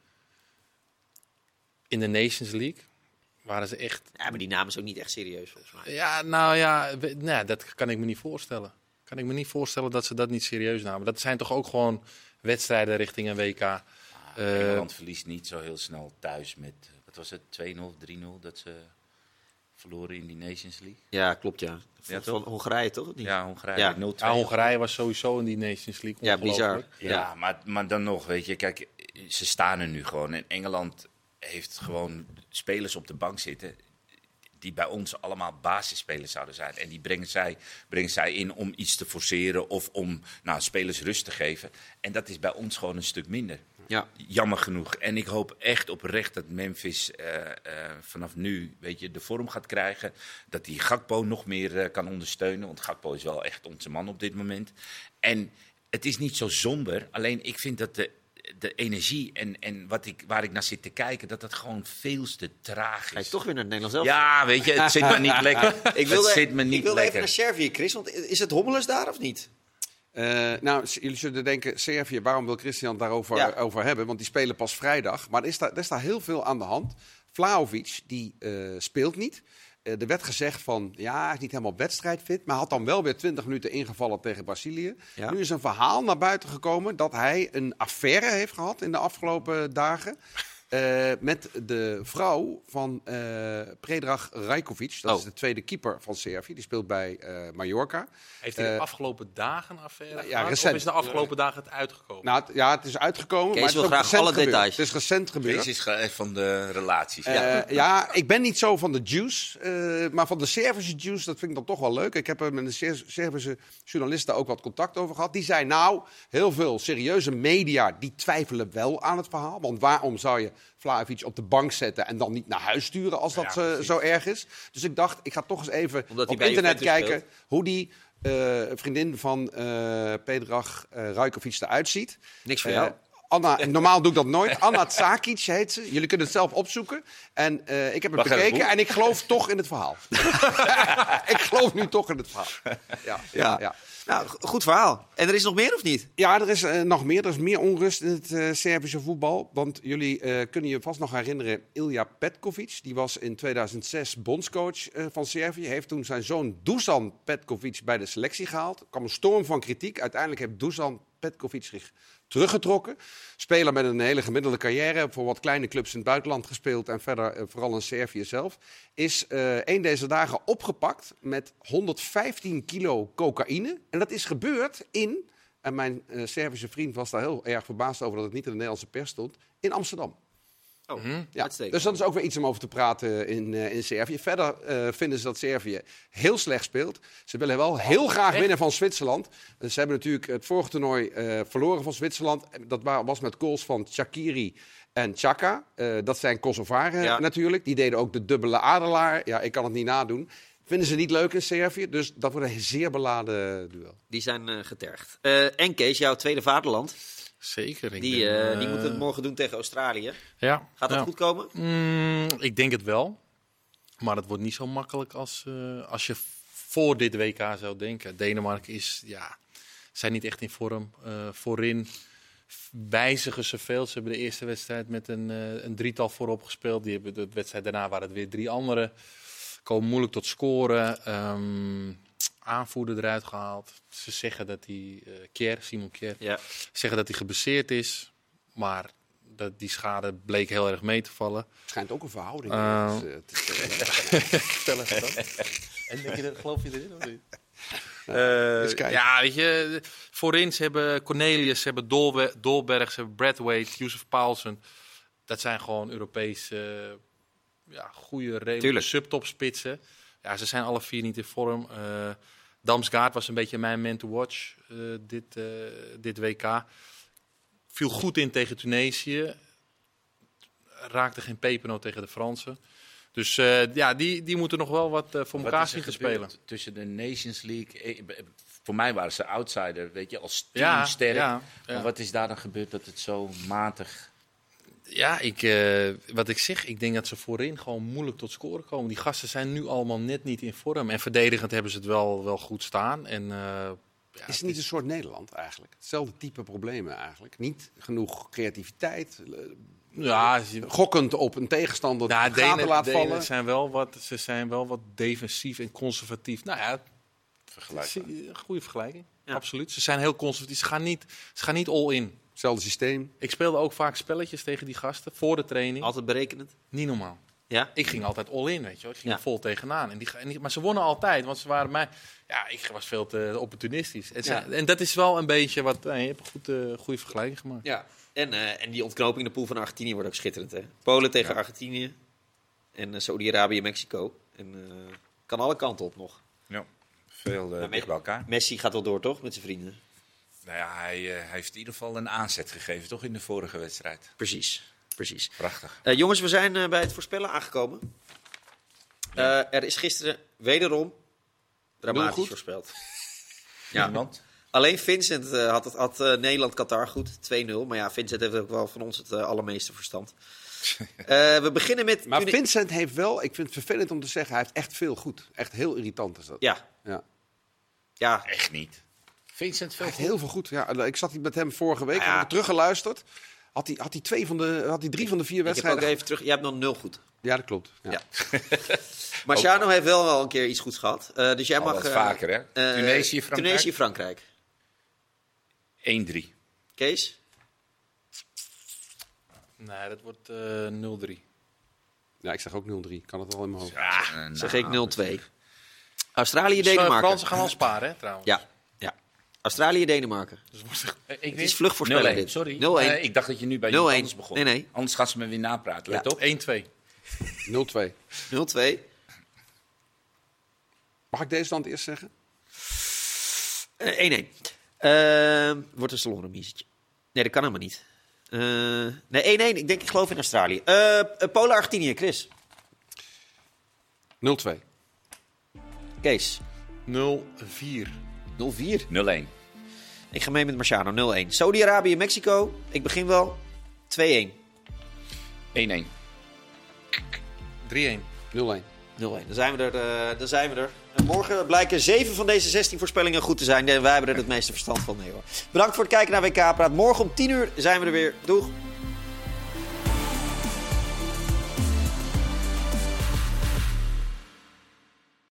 in de Nations League waren ze echt. Ja, maar die namen is ook niet echt serieus volgens mij. Ja, nou ja, nou, dat kan ik me niet voorstellen. Kan ik me niet voorstellen dat ze dat niet serieus namen. Dat zijn toch ook gewoon wedstrijden richting een WK. Ah, Engeland uh, verliest niet zo heel snel thuis met wat was het, 2-0, 3-0 dat ze verloren in die Nations League. Ja, klopt ja. ja van Hongarije toch? Ja, Hongarije. Ja. 0 ja, Hongarije was sowieso in die Nations League. Ja, bizar. Ja, ja, Maar, maar dan nog, weet je, kijk, ze staan er nu gewoon. En Engeland heeft gewoon spelers op de bank zitten die bij ons allemaal basisspelers zouden zijn. En die brengen zij, brengen zij in om iets te forceren of om nou, spelers rust te geven. En dat is bij ons gewoon een stuk minder. Ja. Jammer genoeg. En ik hoop echt oprecht dat Memphis uh, uh, vanaf nu weet je, de vorm gaat krijgen. Dat hij Gakpo nog meer uh, kan ondersteunen. Want Gakpo is wel echt onze man op dit moment. En het is niet zo somber. Alleen ik vind dat de, de energie en, en wat ik, waar ik naar zit te kijken, dat dat gewoon veel te traag is. Hij is toch weer naar het Nederlands zelf. Ja, weet je, het zit me niet (laughs) lekker. ik wilde, het zit me niet ik wilde lekker. even naar Servië, Chris. Want is het hommeles daar of niet? Uh, nou, jullie zullen denken, Servië, waarom wil Christian daarover ja. over hebben? Want die spelen pas vrijdag. Maar er is daar, er is daar heel veel aan de hand. Vlaovic, die uh, speelt niet. Uh, er werd gezegd van, ja, hij is niet helemaal wedstrijdfit. Maar had dan wel weer 20 minuten ingevallen tegen Brazilië. Ja. Nu is een verhaal naar buiten gekomen dat hij een affaire heeft gehad in de afgelopen dagen. Uh, met de vrouw van uh, Predrag Rajkovic. Dat oh. is de tweede keeper van Servië. Die speelt bij uh, Mallorca. Heeft hij de afgelopen dagen affaire nou, ja, recent. Of is de afgelopen dagen het uitgekomen? Nou, ja, het is uitgekomen. Kees maar het wil is graag alle gebeurd. details. Het is recent gebeurd. Kees is van de relaties. Ja. ja, ik ben niet zo van de juice. maar van de Servische juice, dat vind ik dan toch wel leuk. Ik heb er met een Servische journalist daar ook wat contact over gehad. Die zei, nou, heel veel serieuze media, die twijfelen wel aan het verhaal. Want waarom zou je Vlaovic op de bank zetten en dan niet naar huis sturen als dat ja, uh, zo erg is. Dus ik dacht, ik ga toch eens even Omdat op internet kijken speelt. hoe die uh, vriendin van uh, Pedrag uh, Rajkovic eruit ziet. Niks voor jou? Anna, (laughs) normaal doe ik dat nooit. Anna Tsakic heet ze. Jullie kunnen het zelf opzoeken. En uh, ik heb het Wacht bekeken en ik geloof toch in het verhaal. (laughs) ik geloof nu toch in het verhaal. Ja, ja. ja. Nou, goed verhaal. En er is nog meer of niet? Ja, er is uh, nog meer. Er is meer onrust in het uh, Servische voetbal. Want jullie uh, kunnen je vast nog herinneren, Ilja Petkovic. Die was in 2006 bondscoach van Servië. Heeft toen zijn zoon Dusan Petkovic bij de selectie gehaald. Er kwam een storm van kritiek. Uiteindelijk heeft Dusan Petkovic zich teruggetrokken. Speler met een hele gemiddelde carrière, voor wat kleine clubs in het buitenland gespeeld en verder eh, vooral in Servië zelf. Is uh, een deze dagen opgepakt met 115 kilo cocaïne. En dat is gebeurd in, en mijn uh, Servische vriend was daar heel erg verbaasd over dat het niet in de Nederlandse pers stond, in Amsterdam. Oh, ja. Dus dat is ook weer iets om over te praten in, uh, in Servië. Verder uh, vinden ze dat Servië heel slecht speelt. Ze willen wel heel oh, graag winnen van Zwitserland. Dus ze hebben natuurlijk het vorige toernooi uh, verloren van Zwitserland. Dat was met goals van Shakiri en Chaka. dat zijn Kosovaren ja. natuurlijk. Die deden ook de dubbele adelaar. Ja, ik kan het niet nadoen. Vinden ze niet leuk in Servië. Dus dat wordt een zeer beladen duel. Die zijn getergd. en Kees, jouw tweede vaderland. Zeker. Ik die, uh, die moet het morgen doen tegen Australië. Ja. Gaat dat goed komen? Mm, ik denk het wel. Maar het wordt niet zo makkelijk als, uh, als je voor dit WK zou denken. Denemarken is, ja, zijn niet echt in vorm. Uh, voorin wijzigen ze veel. Ze hebben de eerste wedstrijd met een, een drietal voorop gespeeld. Die hebben de wedstrijd daarna waren het weer drie andere. Komen moeilijk tot scoren. Um, aanvoerder eruit gehaald. Ze zeggen dat hij, uh, Kier, Simon Kier, ja. zeggen dat hij geblesseerd is. Maar dat die schade bleek heel erg mee te vallen. Schijnt ook een verhouding uh, te, (laughs) dat. En denk je dat, geloof je erin of niet? Uh, ja, weet je, voorin ze hebben Cornelius, ze hebben Dolbe Dolberg, ze hebben Bradwaite, Joseph Paulsen. Dat zijn gewoon Europese, ja, goede, redelijke subtopspitsen. Ja, ze zijn alle vier niet in vorm. Uh, Damsgaard was een beetje mijn man to watch uh, dit, uh, dit WK. Viel goed in tegen Tunesië. Raakte geen pepernoot tegen de Fransen. Dus ja, die, die moeten nog wel wat voor elkaar zien te spelen. Tussen de Nations League. Voor mij waren ze outsider, weet je, als team ja, sterk. Ja, ja. Maar wat is daar dan gebeurd dat het zo matig ja, ik, uh, wat ik zeg, ik denk dat ze voorin gewoon moeilijk tot scoren komen. Die gasten zijn nu allemaal net niet in vorm. En verdedigend hebben ze het wel, wel goed staan. En, uh, ja, is het niet een soort Nederland eigenlijk? Hetzelfde type problemen eigenlijk. Niet genoeg creativiteit. Eh, ja, gokkend op een tegenstander ja, Denen, laat Denen vallen. Zijn wel wat, ze zijn wel wat defensief en conservatief. Nou ja, goede vergelijking. Ja. Absoluut. Ze zijn heel conservatief. Ze gaan niet, ze gaan niet all in. Hetzelfde systeem. Ik speelde ook vaak spelletjes tegen die gasten voor de training. Altijd berekenend? Niet normaal. Ja? Ik ging altijd all in, weet je wel. Ik ging er vol tegenaan. En die, en die, maar ze wonnen altijd, want ze waren mij... Ja, ik was veel te opportunistisch. En, ja. en dat is wel een beetje wat... Nee, je hebt een goed, uh, goede vergelijking gemaakt. Ja, en, uh, en die ontknoping in de pool van Argentinië wordt ook schitterend, hè? Polen tegen Argentinië. En uh, Saudi-Arabië, Mexico. En kan alle kanten op nog. Ja, veel dicht bij elkaar. Messi gaat wel door, toch? Met zijn vrienden. Nou ja, hij, uh, heeft in ieder geval een aanzet gegeven, toch, in de vorige wedstrijd. Precies, precies. Prachtig. Uh, jongens, we zijn uh, bij het voorspellen aangekomen. Ja. er is gisteren wederom dramatisch voorspeld. (laughs) ja. Alleen Vincent had, het, had Nederland-Qatar goed, 2-0. Maar ja, Vincent heeft ook wel van ons het allermeeste verstand. (laughs) we beginnen met... Maar Vincent heeft wel, ik vind het vervelend om te zeggen, hij heeft echt veel goed. Echt heel irritant is dat. Ja. Ja. ja. Echt niet. Vincent veel heel veel goed. Ja, ik zat met hem vorige week, ja. heb teruggeluisterd. Had hij, had hij, twee van de, had hij drie van de vier wedstrijden. Ik heb ook even terug. Je hebt nog nul goed. Ja, dat klopt. Ja. ja. (laughs) (laughs) Marciano heeft wel wel een keer iets goeds gehad. Uh, dus jij Al mag. Uh, vaker, hè? Uh, Tunesië, Frankrijk. Tunesië, Frankrijk. 1-3. Kees? Nee, dat wordt 0-3. Ja, ik zeg ook 0-3. Kan het wel in mijn hoofd. Ja, nou, zeg ik 0-2. Australië, Denemarken. De Fransen gaan al sparen, hè, trouwens. Ja. Australië, Denemarken. Dus ik het is vluchtvoorspelling dit. Sorry. 0-1. Uh, ik dacht dat je nu bij iemand anders begon. Nee, nee. Anders gaan ze me weer napraten. Let ja. op. 0-2. 0-2. Mag ik deze dan het eerst zeggen? 1-1. Uh, uh, wordt een salon Nee, dat kan helemaal niet. Uh, nee, 1-1. Ik denk, ik geloof in Australië. Uh, Polen, Argentinië, Chris. 0-2. Kees. 0-4. 0-4. 0-1. Ik ga mee met Marciano, 0-1. Saudi-Arabië, Mexico. Ik begin wel. 2-1. 1-1. 3-1. 0-1. 0-1. Dan zijn we er. Uh, dan zijn we er. En morgen blijken 7 van deze 16 voorspellingen goed te zijn. En wij hebben er het meeste verstand van. Nee, hoor. Bedankt voor het kijken naar WK Praat. Morgen om 10 uur zijn we er weer. Doeg!